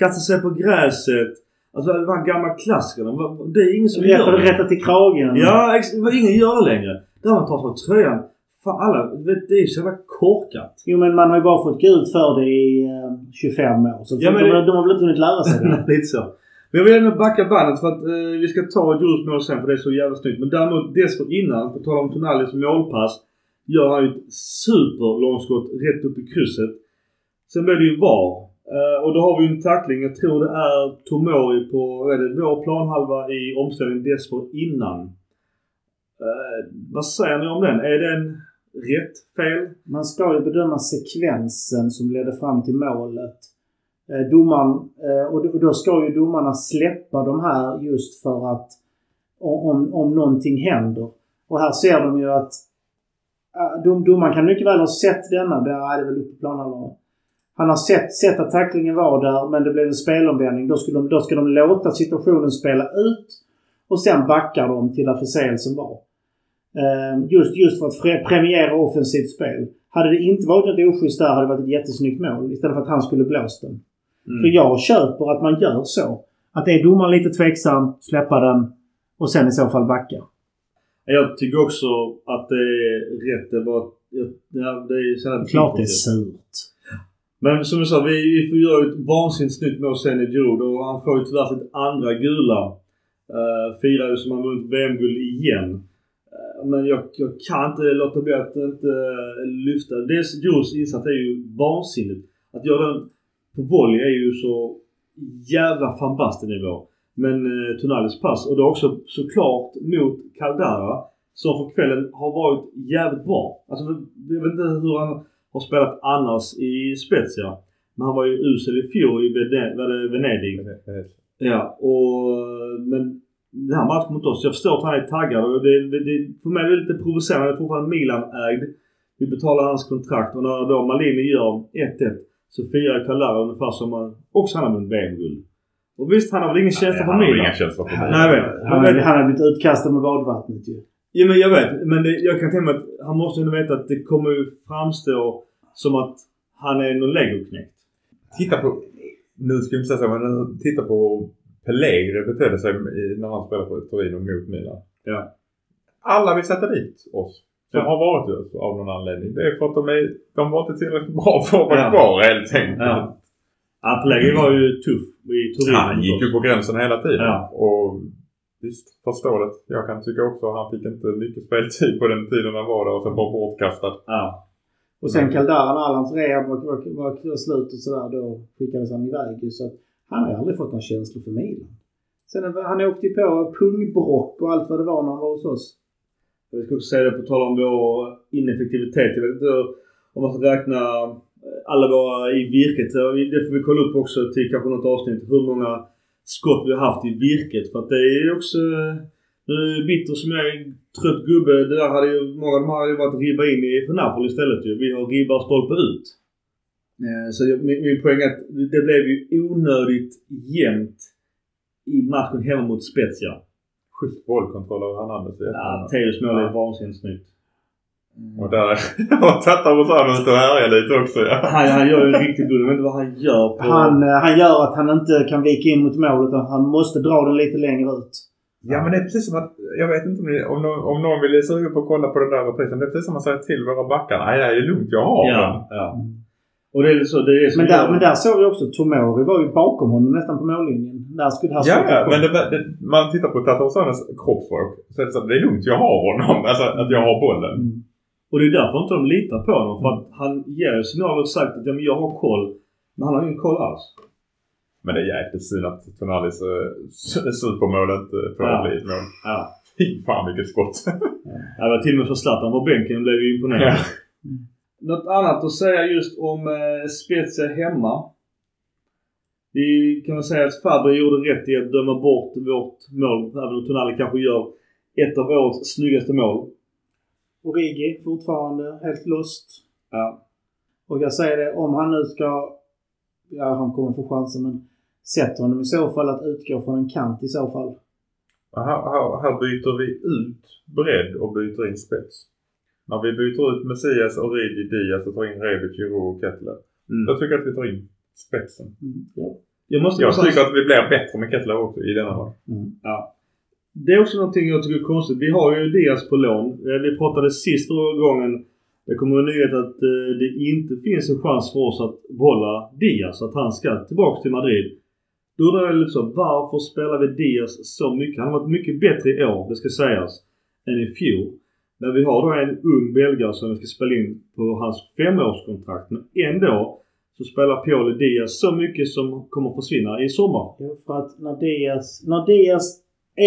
Kasta sig på gräset? Alltså de här gamla klassikerna. Det är ingen som gör Rätta, det. rätta till kragen. Ja, ingen gör det längre. Där man tar på tröjan. Fan alla, det är så jävla korkat. Jo men man har ju bara fått gult för det i eh, 25 år. Så Ja, men de, det- de har väl inte hunnit lära sig det. Lite så. Men jag vill ändå backa bandet för att eh, vi ska ta Djurs mål sen för det är så jävla snyggt. Men däremot dessförinnan, på tal om Tonalis målpass, gör han ju ett superlångskott rätt upp i krysset. Sen blir det ju VAR. Eh, och då har vi ju en tackling. Jag tror det är Tomori på vad är det, vår planhalva i omställningen dessförinnan. Eh, vad säger ni om den? Är den rätt? Fel? Man ska ju bedöma sekvensen som ledde fram till målet. Eh, domaren, eh, och, då, ska ju domarna släppa de här just för att om, om någonting händer. Och här ser de ju att eh, dom, domaren kan mycket väl ha sett denna. Där är det väl uppe på planhalvan. Han har sett, sett att tacklingen var där men det blev en spelomvändning. Då ska, de, då ska de låta situationen spela ut och sen backar de till där förseelsen var. Eh, just, just för att premiera offensivt spel. Hade det inte varit något oschysst där hade det varit ett jättesnyggt mål istället för att han skulle blåst den. För jag köper att man gör så. Att är domaren lite tveksam, släppa den och sen i så fall backa. Jag tycker också att det är rätt. Det är. Ja, det är så här Klart det är surt. Men som jag sa, vi, vi får göra ett vansinnigt snyggt mål sen i Giroud och han får ju tyvärr sitt andra gula. Uh, firar ju som han vunnit VM-guld igen. Eh, men jag, jag kan inte låta bli att inte uh, lyfta. Dels Girouds insats är ju vansinnigt. Att göra den på volley är ju så jävla fantastisk nivå. Men uh, Tonalis pass och det är också såklart mot Caldara som för kvällen har varit jävligt bra. Alltså jag vet inte hur han har spelat annars i Spezia. Men han var ju usel i fjol i Venedig. Ja, och men den här matchen mot oss. Jag förstår att han är taggad och det, det, det, för mig är det lite provocerande. Jag är fortfarande Milan-ägd. Vi betalar hans kontrakt och när då Malini gör 1-1 så firar Callara ungefär som han också han har vunnit VM-guld. Och visst, han har väl ingen känsla för Han har Milan? inga känslor för mig. Nej, jag vet. Han, har blivit utkastad med badvattnet ju. Ja men jag vet. Men det, jag kan tänka mig att han måste ju veta att det kommer ju framstå som att han är någon legoknekt. Titta på, nu ska jag inte säga så, men titta på hur Pellegrini betedde sig när han spelade för Torino mot Milan. Ja. Alla vill sätta dit oss. Som Ja. har varit det av någon anledning. Det är för att de, är, de var inte tillräckligt bra för att vara Ja. kvar helt enkelt. Ja. Ja, var ju tuff i Turin. Han gick ju på gränsen hela tiden. Ja. Och visst, förståeligt. Jag kan tycka också att han fick inte mycket speltid på den tiden han var där och sen bara bortkastad. Ja. Och sen Caldara, när all hans rehab var, var, var, var slut och sådär, då skickades han iväg ju. Så att han har ju aldrig fått några känslor för Milan. Sen han åkte ju på pungbrock och allt vad det var när han var hos oss. Jag ska också säga det på tal om vår ineffektivitet. Jag vet inte om man ska räkna eh, alla våra i virket. Det får vi kolla upp också till kanske något avsnitt. Hur många skott vi har haft i virket. För att det är ju också... Eh, nu är bitter som jag är trött gubbe. Det där hade ju, många av de här hade ju varit ribba in i för Napoli istället ju. Vi har ribba stolpe ut. Eh, Så jag, min, min poäng är att det blev ju onödigt jämnt i matchen hemma mot Spezia. Schysst bollkontroll av Hernandez. i Ja. Teos mål är vansinnigt snyggt. Och där var Tatarosano ute och härjade lite också ja. Han, han gör ju en riktigt god. Jag vet inte vad han gör på... Han, eh, han gör att han inte kan vika in mot mål utan han måste dra den lite längre ut. Ja men det är precis som att, jag vet inte om, ni, om, någon, om någon vill suga på att kolla på den där reprisen. Det är precis som att säga till våra backar. Nej det är lugnt, jag har den. Ja, ja. Och det är så, det är så Men där, men där såg vi också Tomori var ju bakom honom nästan på mållinjen. Där skulle här Ja, men det, det, man tittar på Tatarosanes kroppsspråk så är det så att det är lugnt, jag har honom. Alltså att jag har bollen. Mm. Och det är därför inte de litar på honom. För att han ger ju signaler och sagt att ja, men jag har koll. Men han har ingen koll alls. Men det är jäkligt synd att Tonalis äh, supermål inte får Ja. bli ett mål. Ja. Fy fan vilket skott. Ja, det var till och med så Zlatan på bänken blev ju imponerad. Ja. Något annat att säga just om eh, Spezia hemma. Vi kan väl säga att Fabri gjorde rätt i att döma bort vårt mål. Även om Tonali kanske gör ett av årets snyggaste mål. Origi fortfarande helt lost. Ja. Och jag säger det, om han nu ska... Ja, han kommer få chansen men sätt honom i så fall att utgå från en kant i så fall. Här, här, här byter vi ut bredd och byter in spets. När vi byter ut Messias, Origi, Diaz och tar in Rebic, Giroud och Kettler. Mm. Jag tycker att vi tar in spetsen. Mm. Ja. Jag måste Jag tycker att vi blir bättre med Kettler också i denna match. Mm. Det är också någonting jag tycker är konstigt. Vi har ju Diaz på lån. Eh, Vi pratade sist förra gången. Det kommer en nyhet att eh, det inte finns en chans för oss att behålla Diaz. Att han ska tillbaka till Madrid. Då undrar jag lite så. Varför spelar vi Diaz så mycket? Han har varit mycket bättre i år, det ska sägas, än i fjol. Men vi har då en ung belgare som vi ska spela in på hans femårskontrakt. Men ändå så spelar Pioli Diaz så mycket som kommer att försvinna i sommar. Ja, för att när Diaz, när Diaz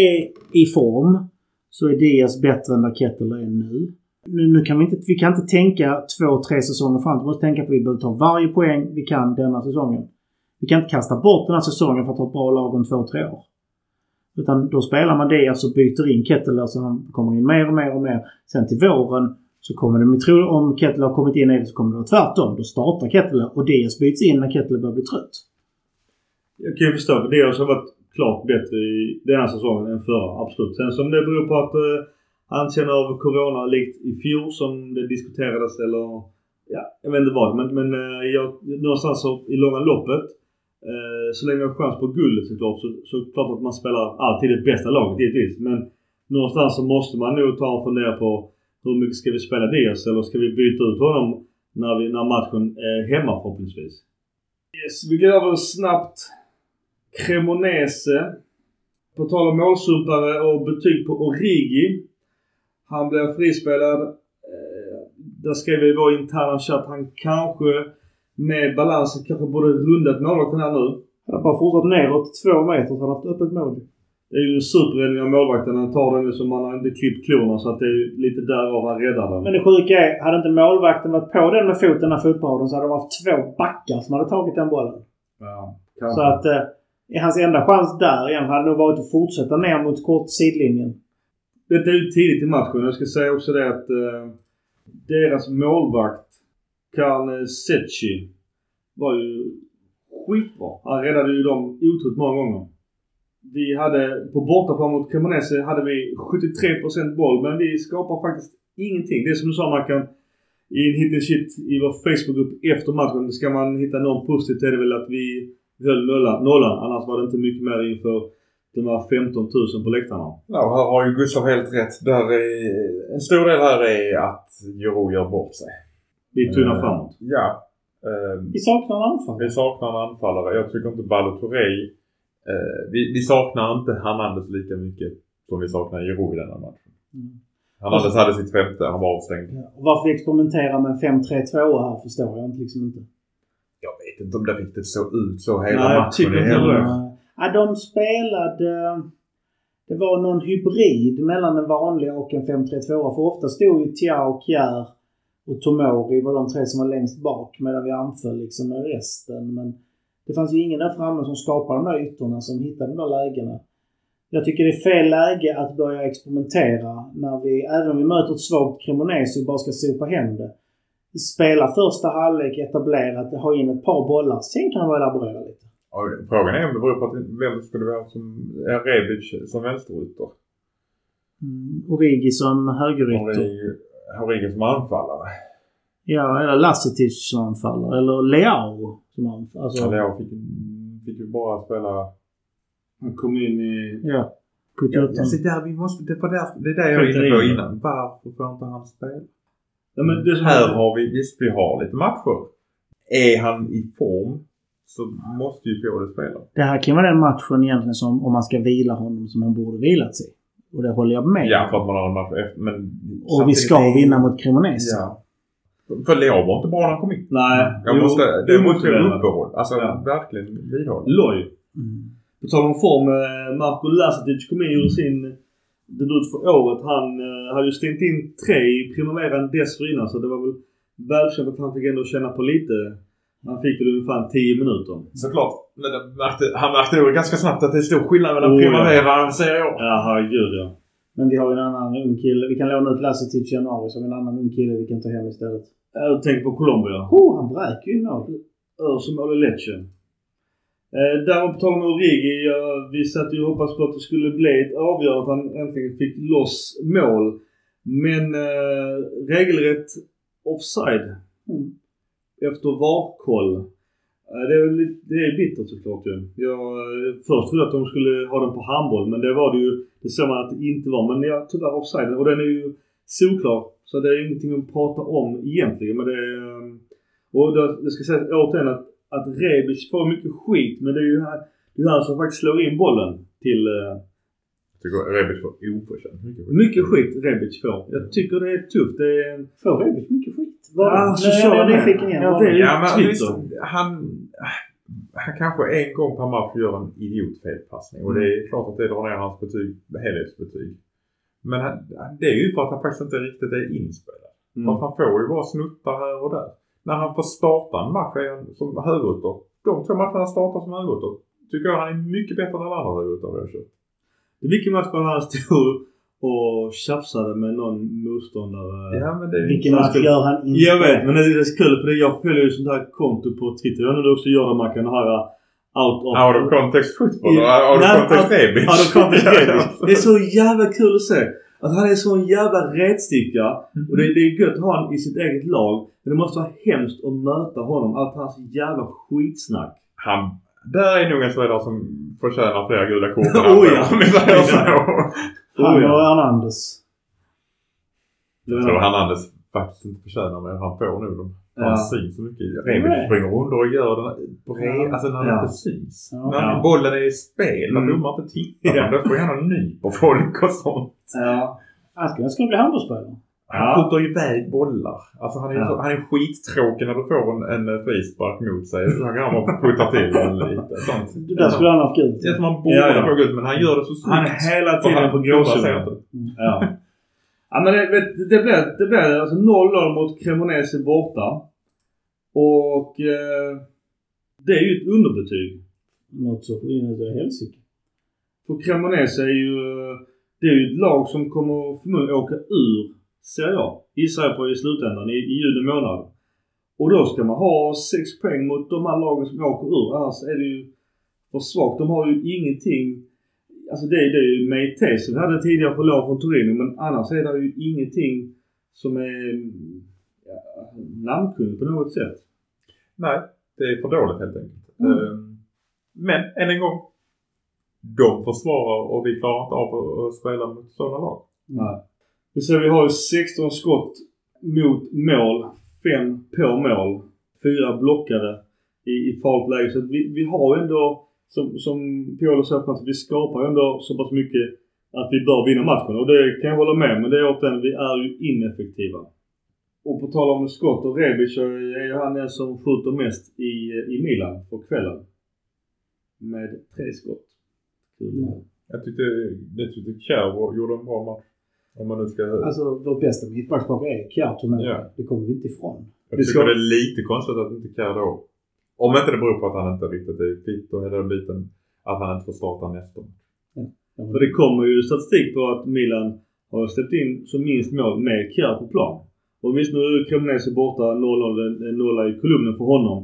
är i form så är Diaz bättre än där är nu. Nu, nu kan vi inte, vi kan inte tänka två, tre säsonger fram. Vi måste tänka på att vi behöver ta varje poäng vi kan denna säsongen. Vi kan inte kasta bort den här säsongen för att ha ett bra lag om två, tre år. Utan då spelar man det, och byter in Kettler så han kommer in mer och mer och mer. Sen till våren så kommer det, tror om Kettler har kommit in i det så kommer det vara tvärtom. Då startar Kettler och Diaz byts in när Kettler börjar bli trött. Jag kan ju förstå för Diaz har varit klart bättre i denna säsongen än förra. Absolut. Sen som det beror på att eh, han känner av Corona likt i fjol som det diskuterades eller ja, jag vet inte vad. Men, men eh, jag, någonstans så, i långa loppet Eh, så länge vi har chans på guldet såklart så, så klart att man spelar alltid det bästa laget givetvis. Men någonstans så måste man nog ta och fundera på hur mycket ska vi spela Diaz eller ska vi byta ut honom när, vi, när matchen är hemma förhoppningsvis. Yes, vi går över snabbt Cremonese. På tal om målsumpare och betyg på Origi. Han blev frispelad. Eh, där skrev vi i vår interna chatt han kanske med balansen kanske borde rundat målvakten här nu. Han bara fortsatt neråt två meter så han har haft öppet mål. Det är ju en superräddning av målvakten. Han tar den som man har inte klippt klorna så att det är lite därav han räddar den. Men det sjuka är, hade inte målvakten varit på den med foten när fotparaden så hade de haft två backar som hade tagit den bollen. Ja, Så att eh, hans enda chans där igen hade nog varit att fortsätta ner mot kort sidlinjen. Detta är ju tidigt i matchen. Jag ska säga också det att eh, deras målvakt Karl eh, Secchi var ju skitbra. Han räddade ju dem otroligt många gånger. Vi hade på bortaplan mot Cremonese hade vi 73% boll men vi skapar faktiskt ingenting. Det är som du sa Mackan i en hit and shit i vår Facebookgrupp efter matchen. Ska man hitta någon positivt är det väl att vi höll nollan. nollan. Annars var det inte mycket mer inför de här 15 000 på läktarna. Ja, här har ju Gustav helt rätt. Där är, en stor del här är att Jero gör bort sig. Vi är tunna Eh, framåt. Ja. Eh, Vi saknar en anfall. vi saknar en anfallare. Jag tycker inte Balotelli... Eh, vi, vi saknar inte Hernandez lika mycket som vi saknar Giroud i denna matchen. Mm. Hernandez hade sitt femte. Han var avstängd. Ja. Och varför vi experimenterar med en 5-3-2 här förstår jag inte, liksom inte. Jag vet inte om det riktigt såg ut så hela Nej, jag matchen tycker inte heller. det. Ja, de spelade... Det var någon hybrid mellan en vanlig och en 5-3-2. För ofta stod ju Tiao, Kjär och Tomori var de tre som var längst bak medan vi anföll liksom med resten. Men det fanns ju ingen där framme som skapade de där ytorna som hittade de där lägena. Jag tycker det är fel läge att börja experimentera när vi, även om vi möter ett svagt Cremonese och bara ska sopa hem det. Spela första halvlek etablerat, ha in ett par bollar. Sen kan man laborera lite. Frågan är om det beror på att vem skulle vi ha som är Rebic som vänsterytter? Mm. Origi som högerytter. Origi- Origi som anfallare. Ja, eller Lasetic som anfaller. Eller Leao som anfaller. Alltså, Alltså, jag fick, fick ju bara spela... Han kom in i... ja. Put Ja, ut alltså, där, vi måste, det, var där, det är det jag var inne på innan. Varför får inte han spela? Ja, men det Här har vi, visst vi har lite matcher. är han i form så måste ju Pioli spela. Det här kan vara den matchen egentligen som om man ska vila honom som han borde vilat sig. Och det håller jag med Ja, för att man har en match efter. Men Och vi ska vinna mot Cremonese. Ja. För Leo var inte bra när han kom in. Nej. Jag jo, måste, det måste jag uppehåll. Alltså Ja. verkligen vidhålla. Loj. Mm. På tal om form. eh, Marko Lasatic kom in och gjorde sin debut för året. Han eh, hade ju stängt in tre i primaveran dessförinnan så det var väl välkänt att han fick ändå känna på lite. Han fick väl ungefär 10 minuter. Såklart. Men det märkte, han märkte nog ganska snabbt att det är stor skillnad mellan Oh, ja. Primavera och Serie A. Ja, herregud ja. Men vi har ju en annan ung kille. Vi kan låna ut Lasse till januari så har vi en annan ung kille vi kan ta hem istället. Jag tänker på Colombia. Oh, han vräker ju mål. Örsum Ole Lecce. Eh, där var på tal om Origi. Ja, vi satt ju och hoppades på att det skulle bli ett avgörande. Att han äntligen fick loss mål. Men eh, regelrätt offside. Mm. Efter VAR-koll. Eh, det, är lite, det är bittert såklart ju. Jag eh, först trodde att de skulle ha den på handboll. Men det var det ju. Det såg man att det inte var. Men ja, tyvärr offside. Och den är ju solklar. Så det är ingenting att prata om egentligen. Men det är, eh, och då, jag ska säga återigen att, att Rebic får mycket skit. Men det är ju här, det är han som faktiskt slår in bollen till... eh, Jag tycker Rebic var oförtjänt mycket skit. mycket skit Rebic får. Jag tycker det är tufft. Det är... Får Rebic mycket? Var Ja, det? så Nej, sa jag är nyfiken igen. Ja, det är ju- Ja men visst, han, han kanske en gång per match gör en idiotfelpassning och det är klart att det drar ner hans betyg, helhetsbetyg. Men han, det är ju för att han faktiskt inte riktigt är inspelad. För Mm. att han får ju bara snuttar här och där. När han får starta en match är han som högerytter. De två matcherna han startar som högerytter tycker jag han är mycket bättre än alla andra högerytter vi har kört. Vilken match var det han stod och tjafsade med någon motståndare? Ja men det är Vilken match skulle- gör han inte? Jag vet, men det är så kul för det, jag följer ju sånt här konto på Twitter. Jag du också gör det Mackan. Det här uh, out of... Out of context football och out of nej, context out-. Out of context Rebic. Det är så jävla kul att se. Att han är så en jävla retsticka. Och det, det är gött att ha honom i sitt eget lag. Men det måste vara hemskt att möta honom. Allt hans jävla skitsnack. Han, där är nog en spelare som förtjänar flera gula kort. Oh ja. Om vi säger så. Han och Hernandez. Jag tror Hernandez faktiskt inte förtjänar mer. Han får nog dem. Han Ja. syns så mycket. Rebic springer under och gör den bred, alltså när han Ja. inte syns. Ja. När bollen är i spel, när Mm. domaren inte tittar. Ja. Då springer han och nyper folk och sånt. Ja. Han ska, ska bli handbollsspelare. Han Ja. skjuter iväg bollar. Alltså han är, Ja. så, han är skittråkig när du får en, en frispark mot sig. Så han kan bara putta till den lite. Sånt. Där skulle han haft gult. Det är som han borde Ja, ja. få gult men han gör det så snyggt. Han är hela tiden han- på gråzonen. inte. Ja. ja men det, det blev, det blev alltså 0-0 mot Cremonese borta. Och eh, det är ju ett underbetyg. Något så inuti helsike. För Cremonese är ju, det är ju ett lag som kommer förmodligen åka ur Serie A. Gissar jag på i slutändan i, i juni månad. Och då ska man ha 6 poäng mot de här lagen som åker ur. Annars är det ju för svagt. De har ju ingenting. Alltså det, det är ju Meite som vi hade tidigare på lån från Torino. Men annars är det ju ingenting som är ja, namnkunnigt på något sätt. Nej, det är för dåligt helt enkelt. Mm. Ehm, Men än en gång. De försvarar och vi klarar inte av att- att spela mot sådana lag. Nej. Vi ser vi har ju 16 skott mot mål. 5 på mål. 4 blockade i, i farligt läge. Så vi, vi har ju ändå, som, som Piolo sa, att vi skapar ju ändå så pass mycket att vi bör vinna matchen. Och det kan jag hålla med om. Men det är återigen, vi är ju ineffektiva. Och på tal om skott och Rebic så är ju han den som skjuter mest i, i Milan på kvällen. Med tre skott. Mm. Jag tyckte, jag tyckte gjorde en bra match. Om man nu ska... Alltså vårt bästa mittbackspar är med. Ja. Det kommer vi inte ifrån. jag vi tycker ska- det är lite konstigt att inte Kjär då... Om inte det beror på att han inte riktigt är fit och hela den biten. Att han inte får starta nästa match. För det kommer ju statistik på att Milan har släppt in som minst mål med Kjär på plan. Och visst nu är Cremonese borta 0-0, en- en nolla i kolumnen för honom.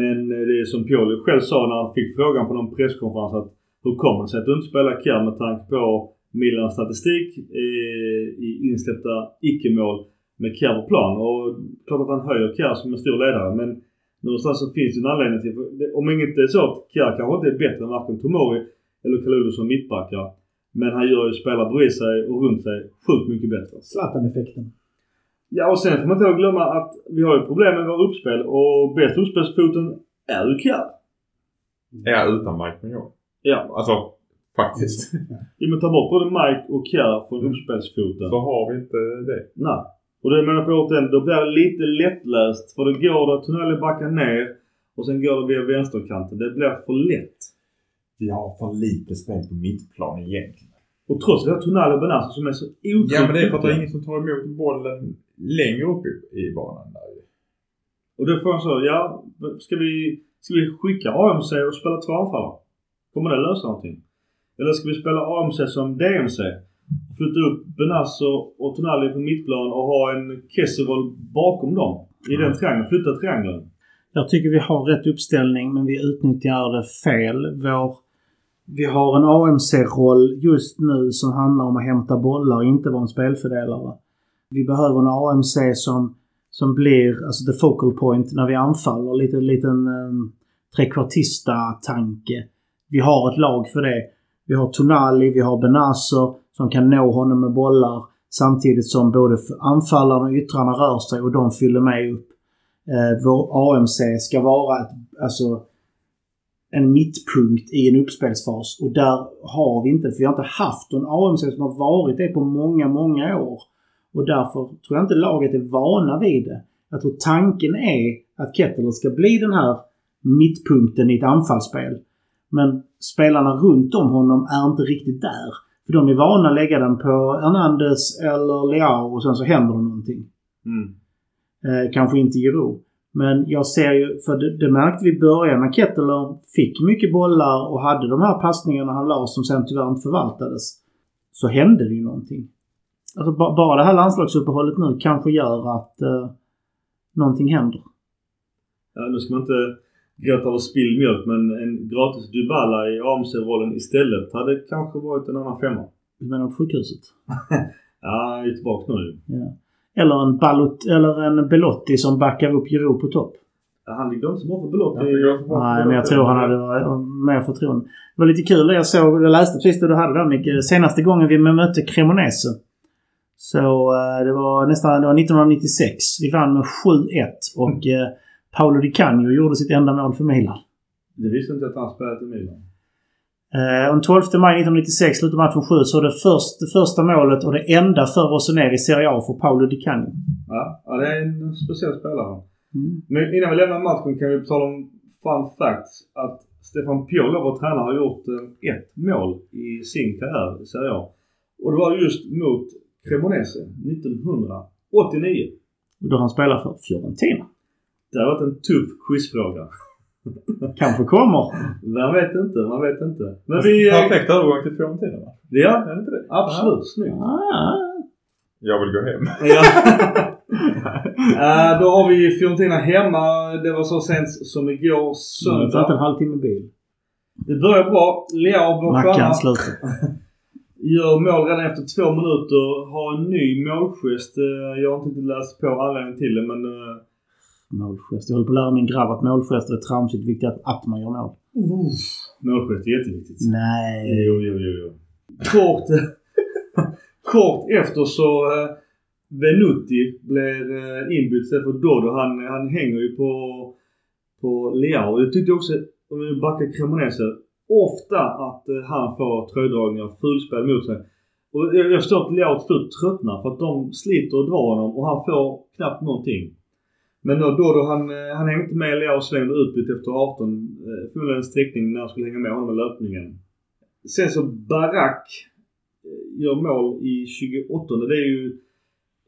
Men eh, det är som Pioli själv sa när han fick frågan på någon presskonferens att hur kommer det sig att du inte spelar Kjär med tanke på Milans statistik eh, i insläppta icke-mål med Kjär på plan. Och klart att han höjer Kjär som en stor ledare men någonstans så finns det en anledning till, om inget är så att Kjär kanske inte är bättre än varken Tomori eller Kalulu som mittbackar. Men han gör ju spelare bredvid sig och runt sig sjukt mycket bättre. Zlatan-effekten. Ja och sen får man inte glömma att vi har ju problem med våra uppspel och bäst uppspelsfoten är ju Kjär. Ja, utan Mike Mignon. Ja. Alltså, faktiskt. Vi måste ta bort både Mike och Kjär från uppspelsfoten. Så har vi inte det. Nej. Och det menar på återigen, då blir det lite lättläst. För då går det backar ner och sen går det via vänsterkanten. Det blir för lätt. Vi har för lite spel på mittplan egentligen. Och trots att vi har Tonelli och Benazzo som är så otroligt Ja, men det är för att det är ingen som tar emot bollen längre upp i, i banan. Där. Och då får jag så, ja, ska vi, ska vi skicka AMC och spela två anfallare? Kommer det lösa någonting? Eller ska vi spela AMC som DMC? Flytta upp Benazzo och Tonali på mittplan och ha en Kesserol bakom dem i den triangeln. Flytta triangeln. Jag tycker vi har rätt uppställning men vi utnyttjar det fel. Vår, vi har en AMC-roll just nu som handlar om att hämta bollar, inte vara en spelfördelare. Vi behöver en AMC som, som blir alltså the focal point när vi anfaller. Lite liten um, trekvartista-tanke. Vi har ett lag för det. Vi har Tonali, vi har Benazer som kan nå honom med bollar samtidigt som både anfallarna och yttrarna rör sig och de fyller med upp. Eh, vår AMC ska vara ett, alltså, en mittpunkt i en uppspelsfas och där har vi inte, för vi har inte haft en AMC som har varit det på många, många år. Och därför tror jag inte laget är vana vid det. Jag tror tanken är att Kettler ska bli den här mittpunkten i ett anfallsspel. Men spelarna runt om honom är inte riktigt där. För de är vana att lägga den på Hernandez eller Leao och sen så händer det någonting. Mm. Eh, kanske inte Giroud. Men jag ser ju, för det, det märkte vi i början när Ketteler fick mycket bollar och hade de här passningarna han la som sen tyvärr inte förvaltades. Så hände det ju någonting. Alltså ba, bara det här landslagsuppehållet nu kanske gör att eh, någonting händer. Ja, nu ska man inte gråta över spilld mjölk men en gratis Dybala i AMC-rollen istället hade kanske varit en annan femma. Du menar på sjukhuset? Ja, jag är tillbaka nu. Ja. Eller en, Balot, eller en Belotti som backar upp Giroud på topp. Han ligger inte så bra för Belotti. Nej, men jag tror han hade mer förtroende. Det var lite kul jag såg, jag läste precis det du hade där Micke. Senaste gången vi mötte Cremonese. Så eh, det var nästan, det var 1996. Vi vann med 7-1 och eh, Paolo Di Canio gjorde sitt enda mål för Milan. Det visste inte att han spelat i Milan. Eh, den 12 maj 1996 slutade matchen 7 så det, först, det första målet och det enda för Rossoneri i Serie A för Paolo Di Canio. Ja, ja, det är en speciell spelare. Mm. Men innan vi lämnar matchen kan vi tala om fun facts. Att Stefan Piolo, vår tränare, har gjort eh, ett mål i sin karriär i Serie A. Och det var just mot Cremonese 1989. Då han spelar för Fiorentina. Det har varit en tuff quizfråga. Kanske kommer. Man vet inte, man vet inte. Men vi... eh, Perfekt övergång till Fiorentina va? Ja, Är det inte det? absolut. Snyggt. Ah. Jag vill gå hem. Ja. Eh, då har vi Fiorentina hemma. Det var så sent som igår Så det en söndag. halvtimme bil. Det börjar bra. Leao, vår Mackan slutar. gör mål redan efter två minuter. Har en ny målgest. Eh, Jag har inte läst på anledningen till det men... Målgest. Jag håller på att lära min grabb att målgester är tramsigt. viktigt att, att man gör mål. Målgest är jätteviktigt. Nej. Jo, jo, jo, jo. Kort, kort efter så eh, Venuti blir eh, inbytt istället för Dodo. Han, han hänger ju på, på Leao. Jag tyckte också, om vi backar Cremonese, ofta att eh, han får tröjdragningar och fulspel mot sig. Och jag förstår att Leao till slut tröttnar för att de sliter och drar honom och han får knappt någonting. Men då, Dodo han, eh, han hängde inte med Leao och svängde ut lite efter 18. Eh, Förmodligen en sträckning när han skulle hänga med honom i löpningen. Sen så Barak eh, gör mål i 28. Det är ju...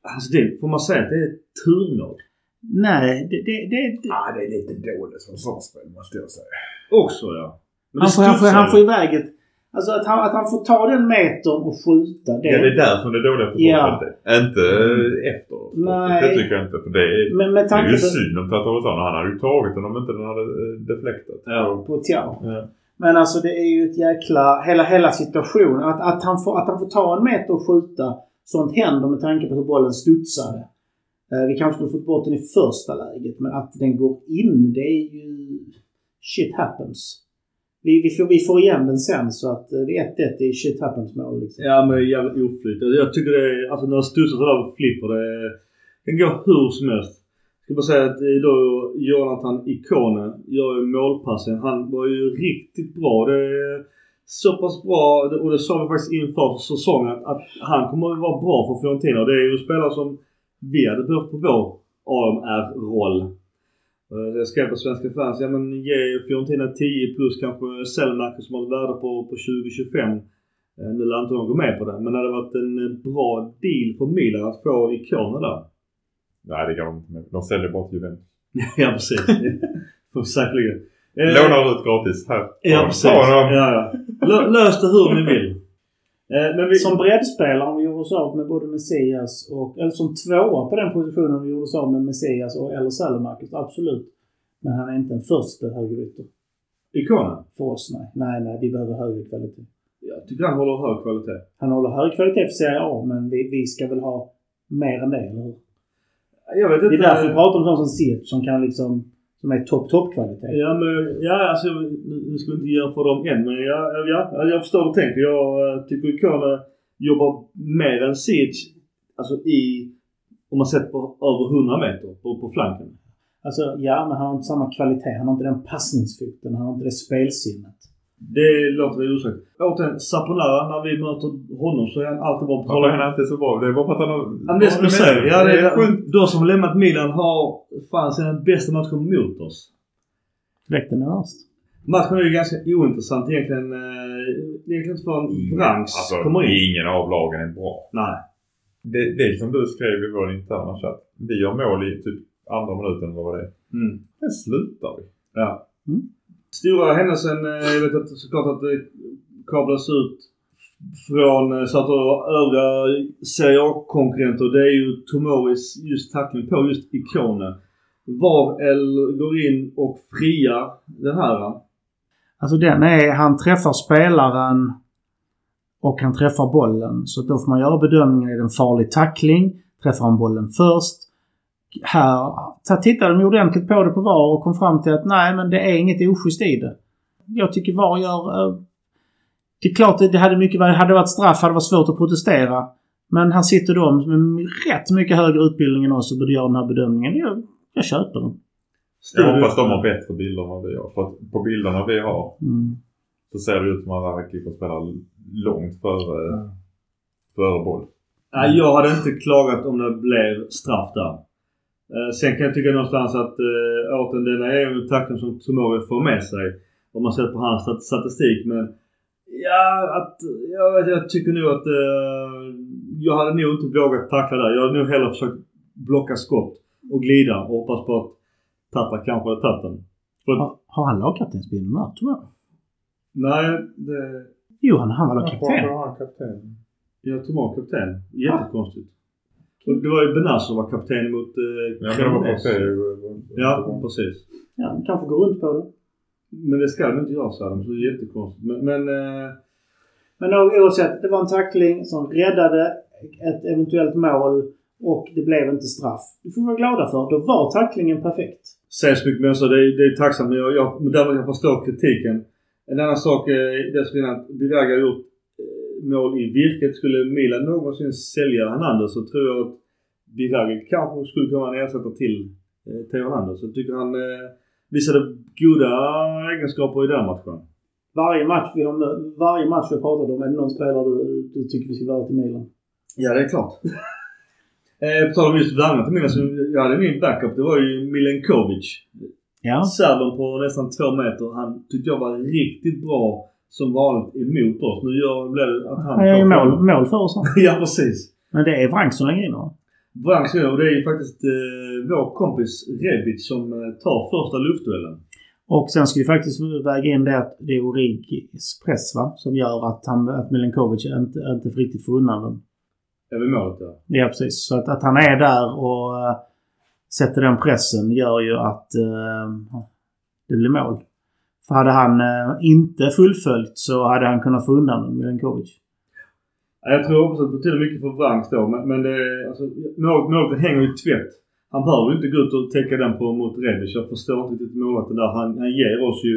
Alltså det får man säga att det är turmål. Nej, det... det, det, det. Ja, det är lite dåligt försvarsspel måste jag säga. Också ja. Men Han, får, han, får, han får iväg ett... Alltså att han, att han får ta den metern och skjuta. Det, Ja, det är där som det dåliga försvarsspelet är. Inte efter. Nej. Det tycker jag inte. För det är, men med det är ju på... synd om Tatarosano. Han hade ju tagit den om inte den hade eh, deflektat. Ja. på Tiao. Ja. Men alltså det är ju ett jäkla... Hela, hela situationen. Att, att, han får, att han får ta en meter och skjuta. Sånt händer med tanke på hur bollen studsade. Eh, vi kanske skulle fått bort den i första läget. Men att den går in, det är ju... Shit happens. Vi, vi, får, vi får igen den sen så att eh, det är 1-1 i shit happens mål liksom. Ja men jävligt oflyt. Jag tycker det är... Alltså när det studsar sådär och flipper det... kan gå hur som helst. Jag ska bara säga att då Jonathan Ikone gör ju målpassen. Han var ju riktigt bra. Det är så pass bra och det sa vi faktiskt inför säsongen att, att han kommer att vara bra för Fiorentina. Det är ju spelare som vi hade behövt på vår AMR-roll. Eh, Jag skrev på Svenska fans, ja men ge Fiorentina 10 plus kanske Selmak som har ett värde på, på 20-25. Eh, Nu lär inte de gå med på det, men det hade varit en eh, bra deal för Milan att få ikoner där. Nej, det går de inte med. De säljer bara till Juventus. ja precis. Säkerligen. Eh, Lånar ut gratis. Här. Ja precis. Ja, ja. Lö- Lös det hur ni vill. Eh, Men vi, Som breddspelare om vi gjorde oss av med både Messias och... Eller som tvåa på den positionen vi gjorde oss av med Messias och eller Salamakis. Absolut. Men han är inte en första högerytter. ikonen? För oss, nej. Nej, nej. Vi behöver högre kvalitet. Jag tycker han håller hög kvalitet. Han håller hög kvalitet för Serie A, men vi, vi ska väl ha mer än det, eller hur? Jag vet Det inte. är därför vi pratar om sånt som Ziyech som kan liksom... Som är topp, topp kvalitet. Ja men, ja alltså nu ska vi inte för dem än men ja, ja, ja, jag förstår vad du tänker. Jag eh, tycker Ikone jobbar mer än Siege, alltså i, om man sett på över 100 meter på, på flanken. Alltså, ja, men han har inte samma kvalitet. Han har inte den passningsfoten. Han har inte det spelsinnet. Det låter väl osagt. Återigen, Saponara, när vi möter honom så är han alltid bra på Varför är han alltid så bra? Det är bara för att han har... Ja, men det som du säger. Ja, det det är de som har lämnat Milan har fan sina bästa matcher mot oss. Fläkten är värst. Matchen är ju ganska ointressant egentligen. eh, Egentligen inte förrän Branks Alltså, kommer in. ingen av lagen är bra. Nej. Det, det är som du skrev i vår interna chatt. Vi gör mål i typ andra minuten vad det är. Mm. Sen slutar vi. Ja. Mm. Stora händelsen, eh, jag vet att såklart att det kablas ut från eh, så att övriga Serie A-konkurrenter. Det är ju Tomoris just tackling på just ikonen. Var El går in och friar den här. Alltså den är... Han träffar spelaren och han träffar bollen. Så då får man göra bedömningen. Är det en farlig tackling? Träffar han bollen först? Här ta- tittade de ordentligt på det på VAR och kom fram till att nej, men det är inget oschysst i det. Jag tycker VAR gör... eh, Det är klart det hade mycket hade varit straff hade det varit svårt att protestera. Men här sitter de med rätt mycket högre utbildning än oss och borde göra den här bedömningen. Jag, jag köper den. Jag hoppas de har bättre bilder än vad vi har. För att på bilderna vi har Mm. så ser det ut som att Rakiko spelar långt före, före boll. Nej, jag hade inte klagat om det blev straff där. Eh, sen kan jag tycka någonstans att eh, återigen, den är ju en tackling som Tomori får med sig. Om man ser på hans stat- statistik. Men ja, att, jag, vet, jag tycker nog att eh, jag hade nog inte vågat tackla där. Jag hade nog hellre försökt blocka skott och glida och hoppas på att Tata kanske hade tagit den. Har, har han lagkaptensbilden där, tror jag? Nej, det... Jo, han, han var lagkapten. har han kapten? Ja, Tomori kapten. Jättekonstigt. Och det var ju Benazer som var kapten mot eh, Ja, men de fått se. Ja, precis. Ja, han kanske går runt på det. Men det ska de inte göra så här. Så det är jättekonstigt. Men, men eh, Men oavsett, det var en tackling som räddade ett eventuellt mål och det blev inte straff. Det får vi vara glada för. Då var tacklingen perfekt. säg så mycket mer så det är, det är tacksamt. Men jag, jag, däremot jag förstår kritiken. En annan sak är dessförinnan att Biraghi har gjort eh, mål i virket. Skulle Milan någonsin sälja Hernandez så tror jag att Biraghi kanske skulle kunna ersättare till eh, Theo Hernandez. Jag tycker han eh, visade goda egenskaper i den matchen. Varje match vi har, varje match vi pratat om, är det någon spelare du, du tycker vi ska vara till Milan? Ja, det är klart. eh, på tal om just värvningar till Milan så jag hade min backup. Det var ju Milenkovic. Ja. Serben på nästan två meter. Han tyckte jag var riktigt bra som vanligt emot oss. Nu gör, blev det att han... Han gör ju mål, mål för oss. ja, precis. Men det är Frank som lägger in va? Branks gör och det är ju faktiskt eh, vår kompis Rebic som eh, tar första luftduellen. Och sen ska vi faktiskt väga in det att det är Origis press va? Som gör att, han, att Milenkovic inte, inte riktigt får undan den. Över målet där. Ja precis. Så att, att han är där och uh, sätter den pressen gör ju att uh, det blir mål. För hade han uh, inte fullföljt så hade han kunnat få undan Milenkovic. Ja, Jag tror också att det betyder mycket för Branks då. Men, men det, alltså, målet, målet hänger ju i tvätt. Han behöver ju inte gå ut och täcka den på mot Rebic. Jag förstår inte riktigt målvakten där. Han, han ger oss ju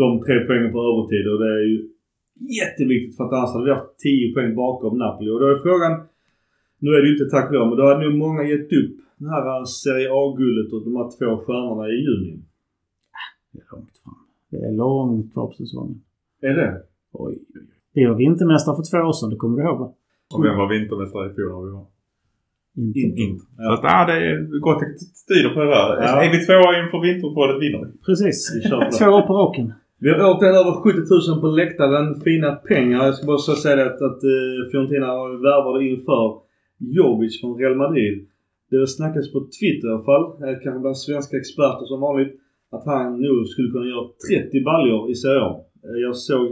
de tre poängen på övertid och det är ju jätteviktigt för att annars hade vi haft 10 poäng bakom Napoli. Och då är frågan Nu är det ju inte tack vare men då hade nog många gett upp det här Serie A-guldet och de här två stjärnorna i juni. Det är långt fram. Det är långt kvar på säsongen. Är det? Oj. Vi var vintermästare för två år sedan, det kommer du ihåg va? Och vem var vintermästare i fjol vi var? Inte. Inte. Ja. Så att, ah, det är gott att styra på det där. Ja. Är vi tvåa inför vinterpålet vinner vi. Precis. Vi. Två år på raken. Vi har återigen över 70 000 på läktaren. Fina pengar. Jag ska bara så säga det att, att uh, Fiorentina värvade inför Jovic från Real Madrid. Det snackas på Twitter i alla fall, eh, kanske bland svenska experter som vanligt, att han nog skulle kunna göra 30 baljor i Serie. Eh, Jag såg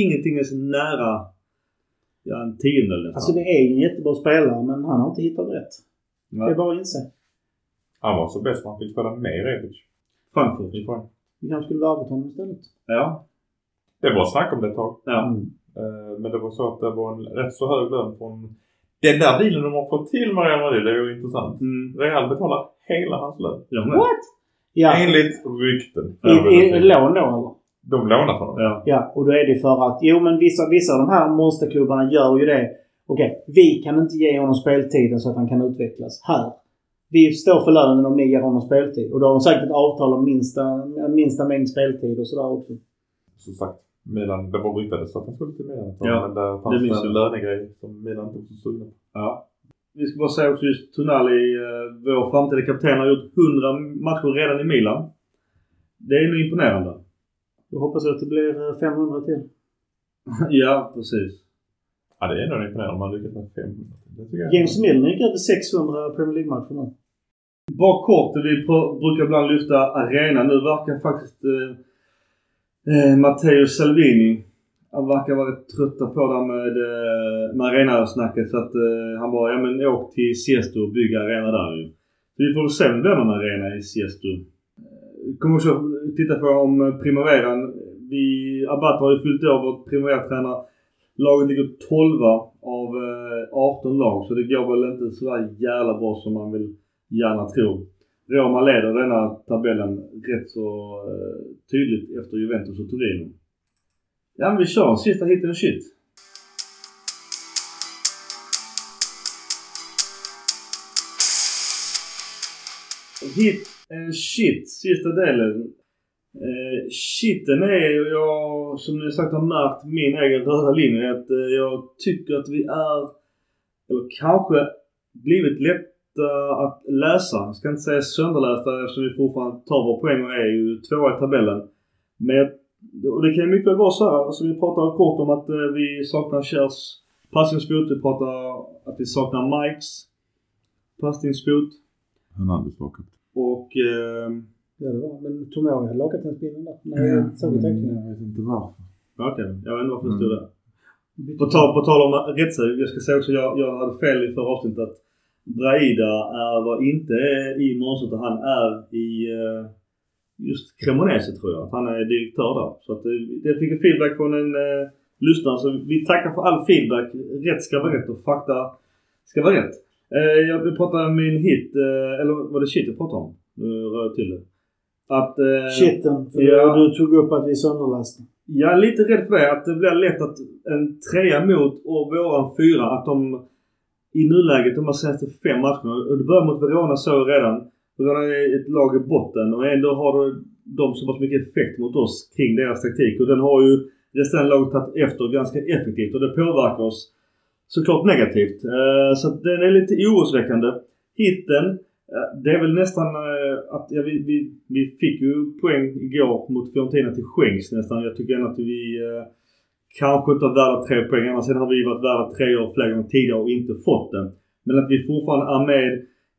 ingenting ens nära ja, en tiondel nästan. Alltså det är en jättebra spelare men han har inte hittat rätt. Det är Nej. bara att inse. Han var så bäst när han fick spela med Rebic. Frankfurt. Vi kanske skulle värvat honom istället. Ja. Det var snack om det ett tag. Ja. Mm. Eh, Men det var så att det var en rätt så hög lön från den där dealen de har fått till Real Madrid. Det är ju intressant. Mm. Real betalar hela hans lön. Jag med. Ja, Enligt rykten. i, i, lån då eller? De lånat honom. Ja. Ja, och då är det för att, jo men vissa, vissa av de här monsterklubbarna gör ju det. Okej, vi kan inte ge honom speltiden så att han kan utvecklas. Här. Vi står för lönen om ni ger honom speltid. Och då har de säkert ett avtal om minsta, minsta mängd speltid och sådär också. Som sagt. Milan, det var ryktades att han skulle till Milan. Ja, men där det fanns minns en jag. lönegrej som Milan inte var så sugna på. Ja. Vi ska bara säga också just Tonali, eh, vår framtida kapten, har gjort 100 matcher redan i Milan. Det är nog imponerande. Jag hoppas att det blir eh, 500 till. ja, precis. Ja, det är ändå imponerande om man lyckas med 500. Det tycker jag. James Milner gick över 600 Premier League-matcher nu. Bara kort, vi brukar ibland lyfta arena. Nu verkar faktiskt eh, eh, Matteo Salvini, han verkar vara rätt trötta på det här med, eh, med arenasnacket. Så att eh, han bara, ja men åk till Siesto och bygg arena där ju. Så vi får väl se om det blir någon arena i Siesto. Eh, kommer också titta på om eh, Primaveran. Vi, Abbat har ju fyllt år vårt Primavera-tränare. Laget ligger 12 av eh, 18 lag så det går väl inte så jävla bra som man vill gärna tro. Roma leder denna tabellen rätt så eh, tydligt efter Juventus och Torino. Ja men vi kör sista hit och shit. Hit and shit, sista delen. Eh, shiten är ju jag, som ni sagt har märkt, min egen röda linje. Att eh, jag tycker att vi är, eller kanske blivit lätta att läsa. Jag ska inte säga sönderlästa eftersom vi fortfarande tar våra poäng och är ju tvåa i tabellen. Men jag- och det kan ju mycket väl vara så här. Alltså vi pratar kort om att eh, vi saknar Chers passningsfot. Vi pratar att vi saknar Mikes passningsfot. Hernandez var kapten. Och eh, Ja det var Men Tomori hade lagat den spinnen där. Nej, såg vi tacklingen. Jag vet inte varför. okej, jag vet inte varför det Mm. stod där. På tal, på tal om rättssäkerhet. Jag ska säga också, jag, jag hade fel i förra avsnittet att Braida är, var inte i Måns utan han är i eh, just Cremonese tror jag. Att han är direktör där. Så att eh, det fick en feedback från en eh, lyssnare. Så vi tackar för all feedback. Rätt ska vara rätt och fakta ska vara rätt. Eh, jag vill prata om min hit, eh, eller var det shit jag pratade om? Nu rör jag till det. Att... Eh, Shitten. För Ja. du tog upp att vi är sönderlästa. jag är lite rädd för det. Att det blir lätt att en trea mot och våran fyra, att de i nuläget, de här senaste fem matcherna, och det börjar mot Verona så redan. Verona är ett lag i botten och ändå har de så pass mycket effekt mot oss kring deras taktik. Och den har ju resten av laget tagit efter ganska effektivt och det påverkar oss såklart negativt. Eh, så den är lite oroväckande. Hitten, eh, det är väl nästan eh, att ja, vi, vi, vi fick ju poäng igår mot Fiorentina till skänks nästan. Jag tycker ändå att vi kanske inte har värda tre poäng. Annars har vi varit värda tre år flera gånger tidigare och inte fått den. Men att vi fortfarande är med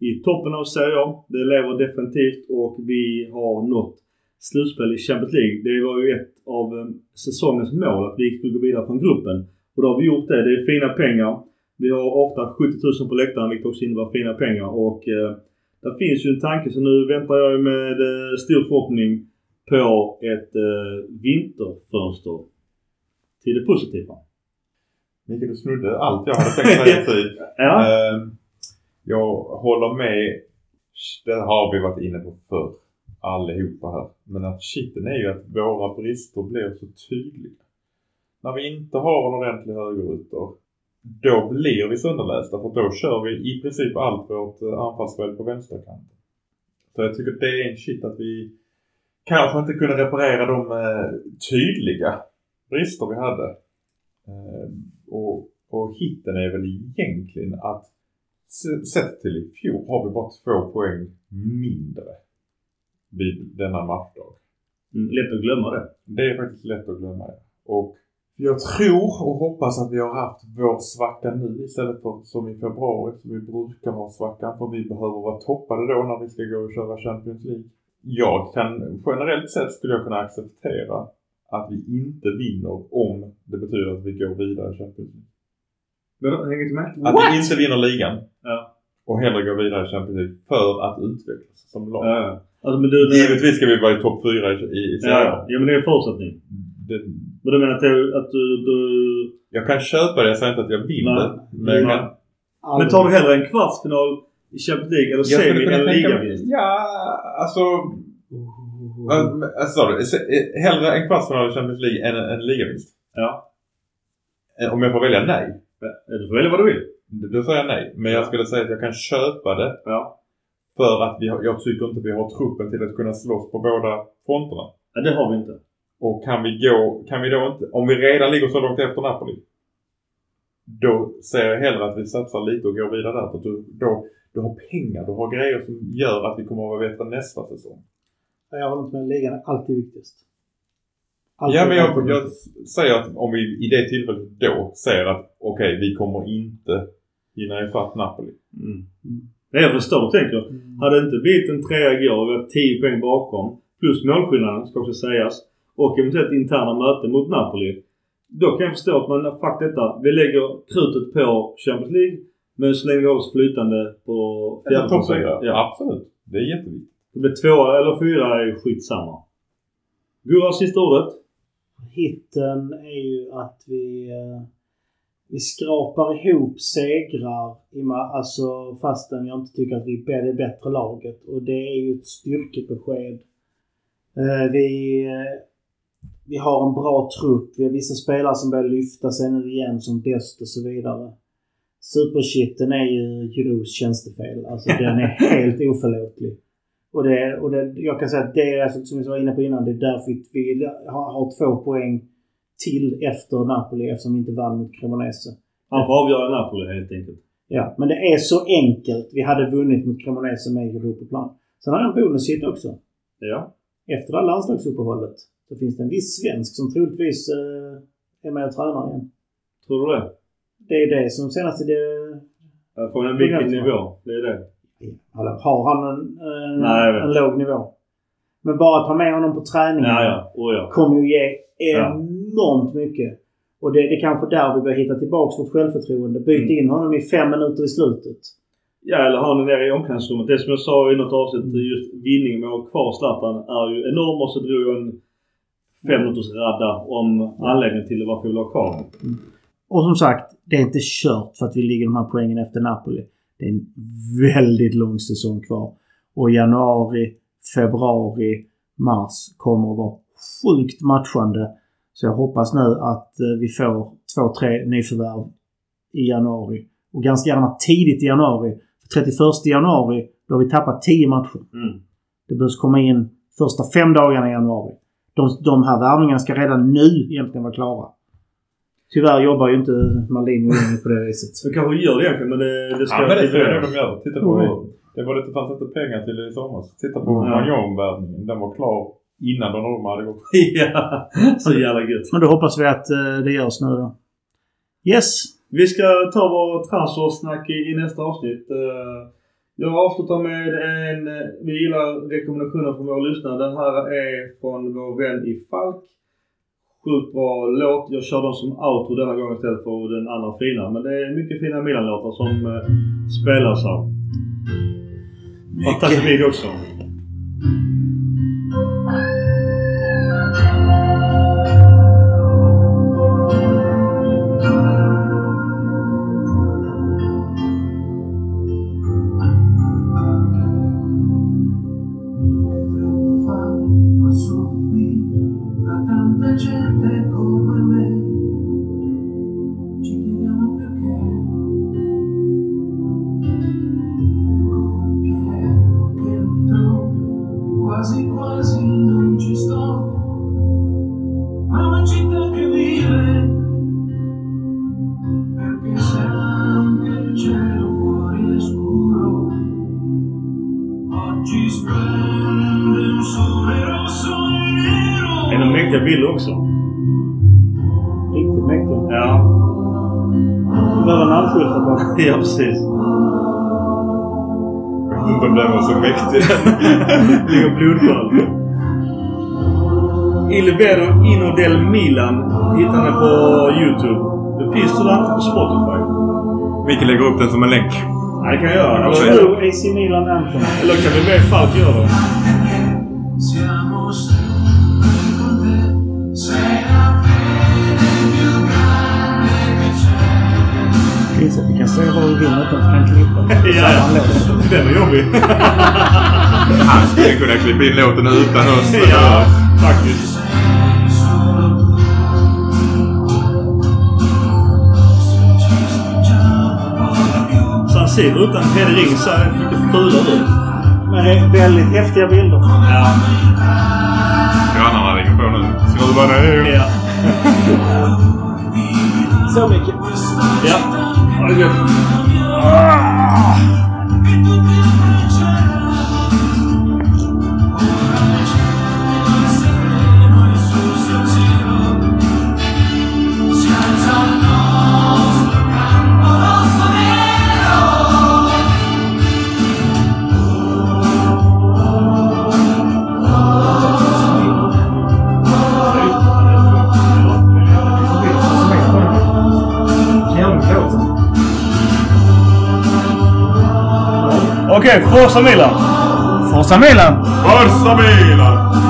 i toppen av Serie A, det lever definitivt och vi har nått slutspel i Champions League. Det var ju ett av eh, säsongens mål att vi skulle gå vidare från gruppen. Och då har vi gjort det. Det är fina pengar. Vi har ofta 70 000 på läktaren vilket också innebär fina pengar. Och eh, där finns ju en tanke så nu väntar jag med eh, stor förhoppning på ett eh, vinterfönster till det positiva. Micke, du snudde allt jag hade tänkt säga tid. Ja. Ehm, jag håller med. Det har vi varit inne på förr. Allihopa här. Men att shiten är ju att våra brister blir så tydliga. När vi inte har en ordentlig högerytter. då blir vi sönderlästa för då kör vi i princip allt vårt eh, anfallsspel på vänsterkanten. Så jag tycker det är en shit att vi kanske inte kunde reparera de eh, tydliga brister vi hade. Ehm, och, och hitten är väl egentligen att sett till i fjol har vi bara två poäng mindre vid denna matchdag. Mm, lätt att glömma det. Det är faktiskt lätt att glömma det. Och jag tror och hoppas att vi har haft vår svacka nu istället för som i februari som vi brukar ha svackan. För vi behöver vara toppade då när vi ska gå och köra Champions League. Jag kan generellt sett skulle jag kunna acceptera att vi inte vinner om det betyder att vi går vidare i Champions League. Hänger inte med? Att vi inte vinner ligan Ja. och hellre går vidare i Champions League för att utvecklas som lag. Ja. Alltså, men du, Givetvis ska vi vara i topp fyra i, i, i Serie A. ja, ja, men det är en förutsättning. Det, Men du menar att, du, att du, du... jag kan köpa det, jag säger inte att jag vill Nej. det. Men jag kan, Men tar du hellre en kvartsfinal i Champions League eller semi eller ligavinst? Ja, alltså... Alltså, eh, hellre en kvartsfinal i Champions League än en, en ligavinst? Ja. Eh, Om jag får välja nej? Ja, Du får välja vad du vill. Då säger jag nej. Men jag skulle säga att jag kan köpa det. Ja. För att vi har, jag tycker inte vi har truppen till att kunna slåss på båda fronterna. ja. Det har vi inte. Och kan vi gå, kan vi då inte, om vi redan ligger så långt efter Napoli. Då ser jag hellre att vi satsar lite och går vidare där. För att du, då, du har pengar, du har grejer som gör att vi kommer att vara bättre nästa säsong. Jag håller inte med. Ligan är alltid viktigast. Ja men jag, alltid jag säger att om vi i det tillfället då ser att okej vi kommer inte hinna ifatt Napoli. Mm. Mm. Nej, jag förstår vad du tänker. Mm. Hade det inte blivit en trea igår och vi har 10 poäng bakom plus målskillnaden ska också sägas och eventuellt interna möten mot Napoli. Då kan jag förstå att man fuck detta. Vi lägger krutet på Champions League men så länge vi håller oss flytande på Eller topp fjärde fyra. Ja. Absolut. Det är jätteviktigt. Det blir tvåa eller fyra är skitsamma. Gurra, sista ordet. Hitten är ju att vi, eh, vi skrapar ihop segrar i alltså fastän jag inte tycker att vi är det bättre laget. Och det är ju ett styrkebesked. Eh, vi, eh, vi har en bra trupp. Vi har vissa spelare som börjar lyfta sig nu igen som Dest och så vidare. Supershitten är ju Jiros tjänstefel. Alltså den är helt oförlåtlig. Och, det, och det, jag kan säga att det är alltså, som vi var inne på innan, det är därför vi har, har två poäng till efter Napoli eftersom vi inte vann mot Cremonese. Han får avgöra Napoli helt enkelt. Ja, men det är så enkelt. Vi hade vunnit mot Cremonese med Europaplan. Sen har jag en bonushit också. Ja. Efter det här landslagsuppehållet så finns det en viss svensk som troligtvis eh, är med och tränar igen. Tror du det? Det är det som senaste... Det, Från en vilken nivå? Det är det. Har han en, en, Nej, en låg nivå? Men bara att ha med honom på träningen Ja, ja. Oh, ja. kommer ju ge enormt mycket. Och det, det är kanske där vi börjar hitta tillbaks vårt självförtroende. Byt Mm. in honom i fem minuter i slutet. Ja, eller ha den där i omklädningsrummet. Det som jag sa i något avsnitt, just vinningen med att ha kvar Zlatan är ju enorm och så drog jag en fem minuters radda om anledningen till varför vi vill ha kvar honom. Och som sagt, det är inte kört för att vi ligger de här poängen efter Napoli. Det är en väldigt lång säsong kvar. Och januari, februari, mars kommer att vara sjukt matchande. Så jag hoppas nu att eh, vi får två, tre nyförvärv i januari. Och ganska gärna tidigt i januari. 31 januari, då har vi tappat 10 matcher. Mm. Det behövs komma in första fem dagarna i januari. De, de här värvningarna ska redan nu egentligen vara klara. Tyvärr jobbar ju inte Maldini på det viset. Så kanske gör det egentligen men det, det ska Ja men det tror jag de gör. Titta på... Mm. Det var det det fanns inte pengar till i somras. Titta på Ja. Magnon-värvningen. Den var klar innan de de hade gått. ja, så jävla gött. Men då hoppas vi att eh, det görs nu då. Yes! Vi ska ta vår transfersnack i, i nästa avsnitt. Eh, Jag avslutar med en... eh, Vi gillar rekommendationer från våra lyssnare. Den här är från vår vän i Falk. Sjukt bra låt. Jag kör den som outro denna gång istället för den andra fina. Men det är mycket fina Milan-låtar som eh, spelas här. Fantastisk också. Behöver namnskyltar på. Ja, precis. Om den var så mäktig. Ligger blodskörd. Il Vero Ino del Milan hittar ni på Youtube. Det finns tyvärr inte på Spotify. Mikael lägger upp den som en länk. Nej, det kan jag göra. Eller nu AC Milan Anthem. eller kan vi be Falk göra det? Att vi kan säga vad vi vill utan att vi kan klippa. Ja, låt. den är jobbig. Han skulle kunna klippa in låten utan oss. ja, faktiskt. San Siro utan Teddy Ring ser lite fulare ut. Men det är väldigt häftiga bilder. Ja. Grannarna ringer på nu. Skruva ner. Ja. Så mycket. Ja. Ha det gött. Okej, Forza Milan. Forza Milan! Forza Milan!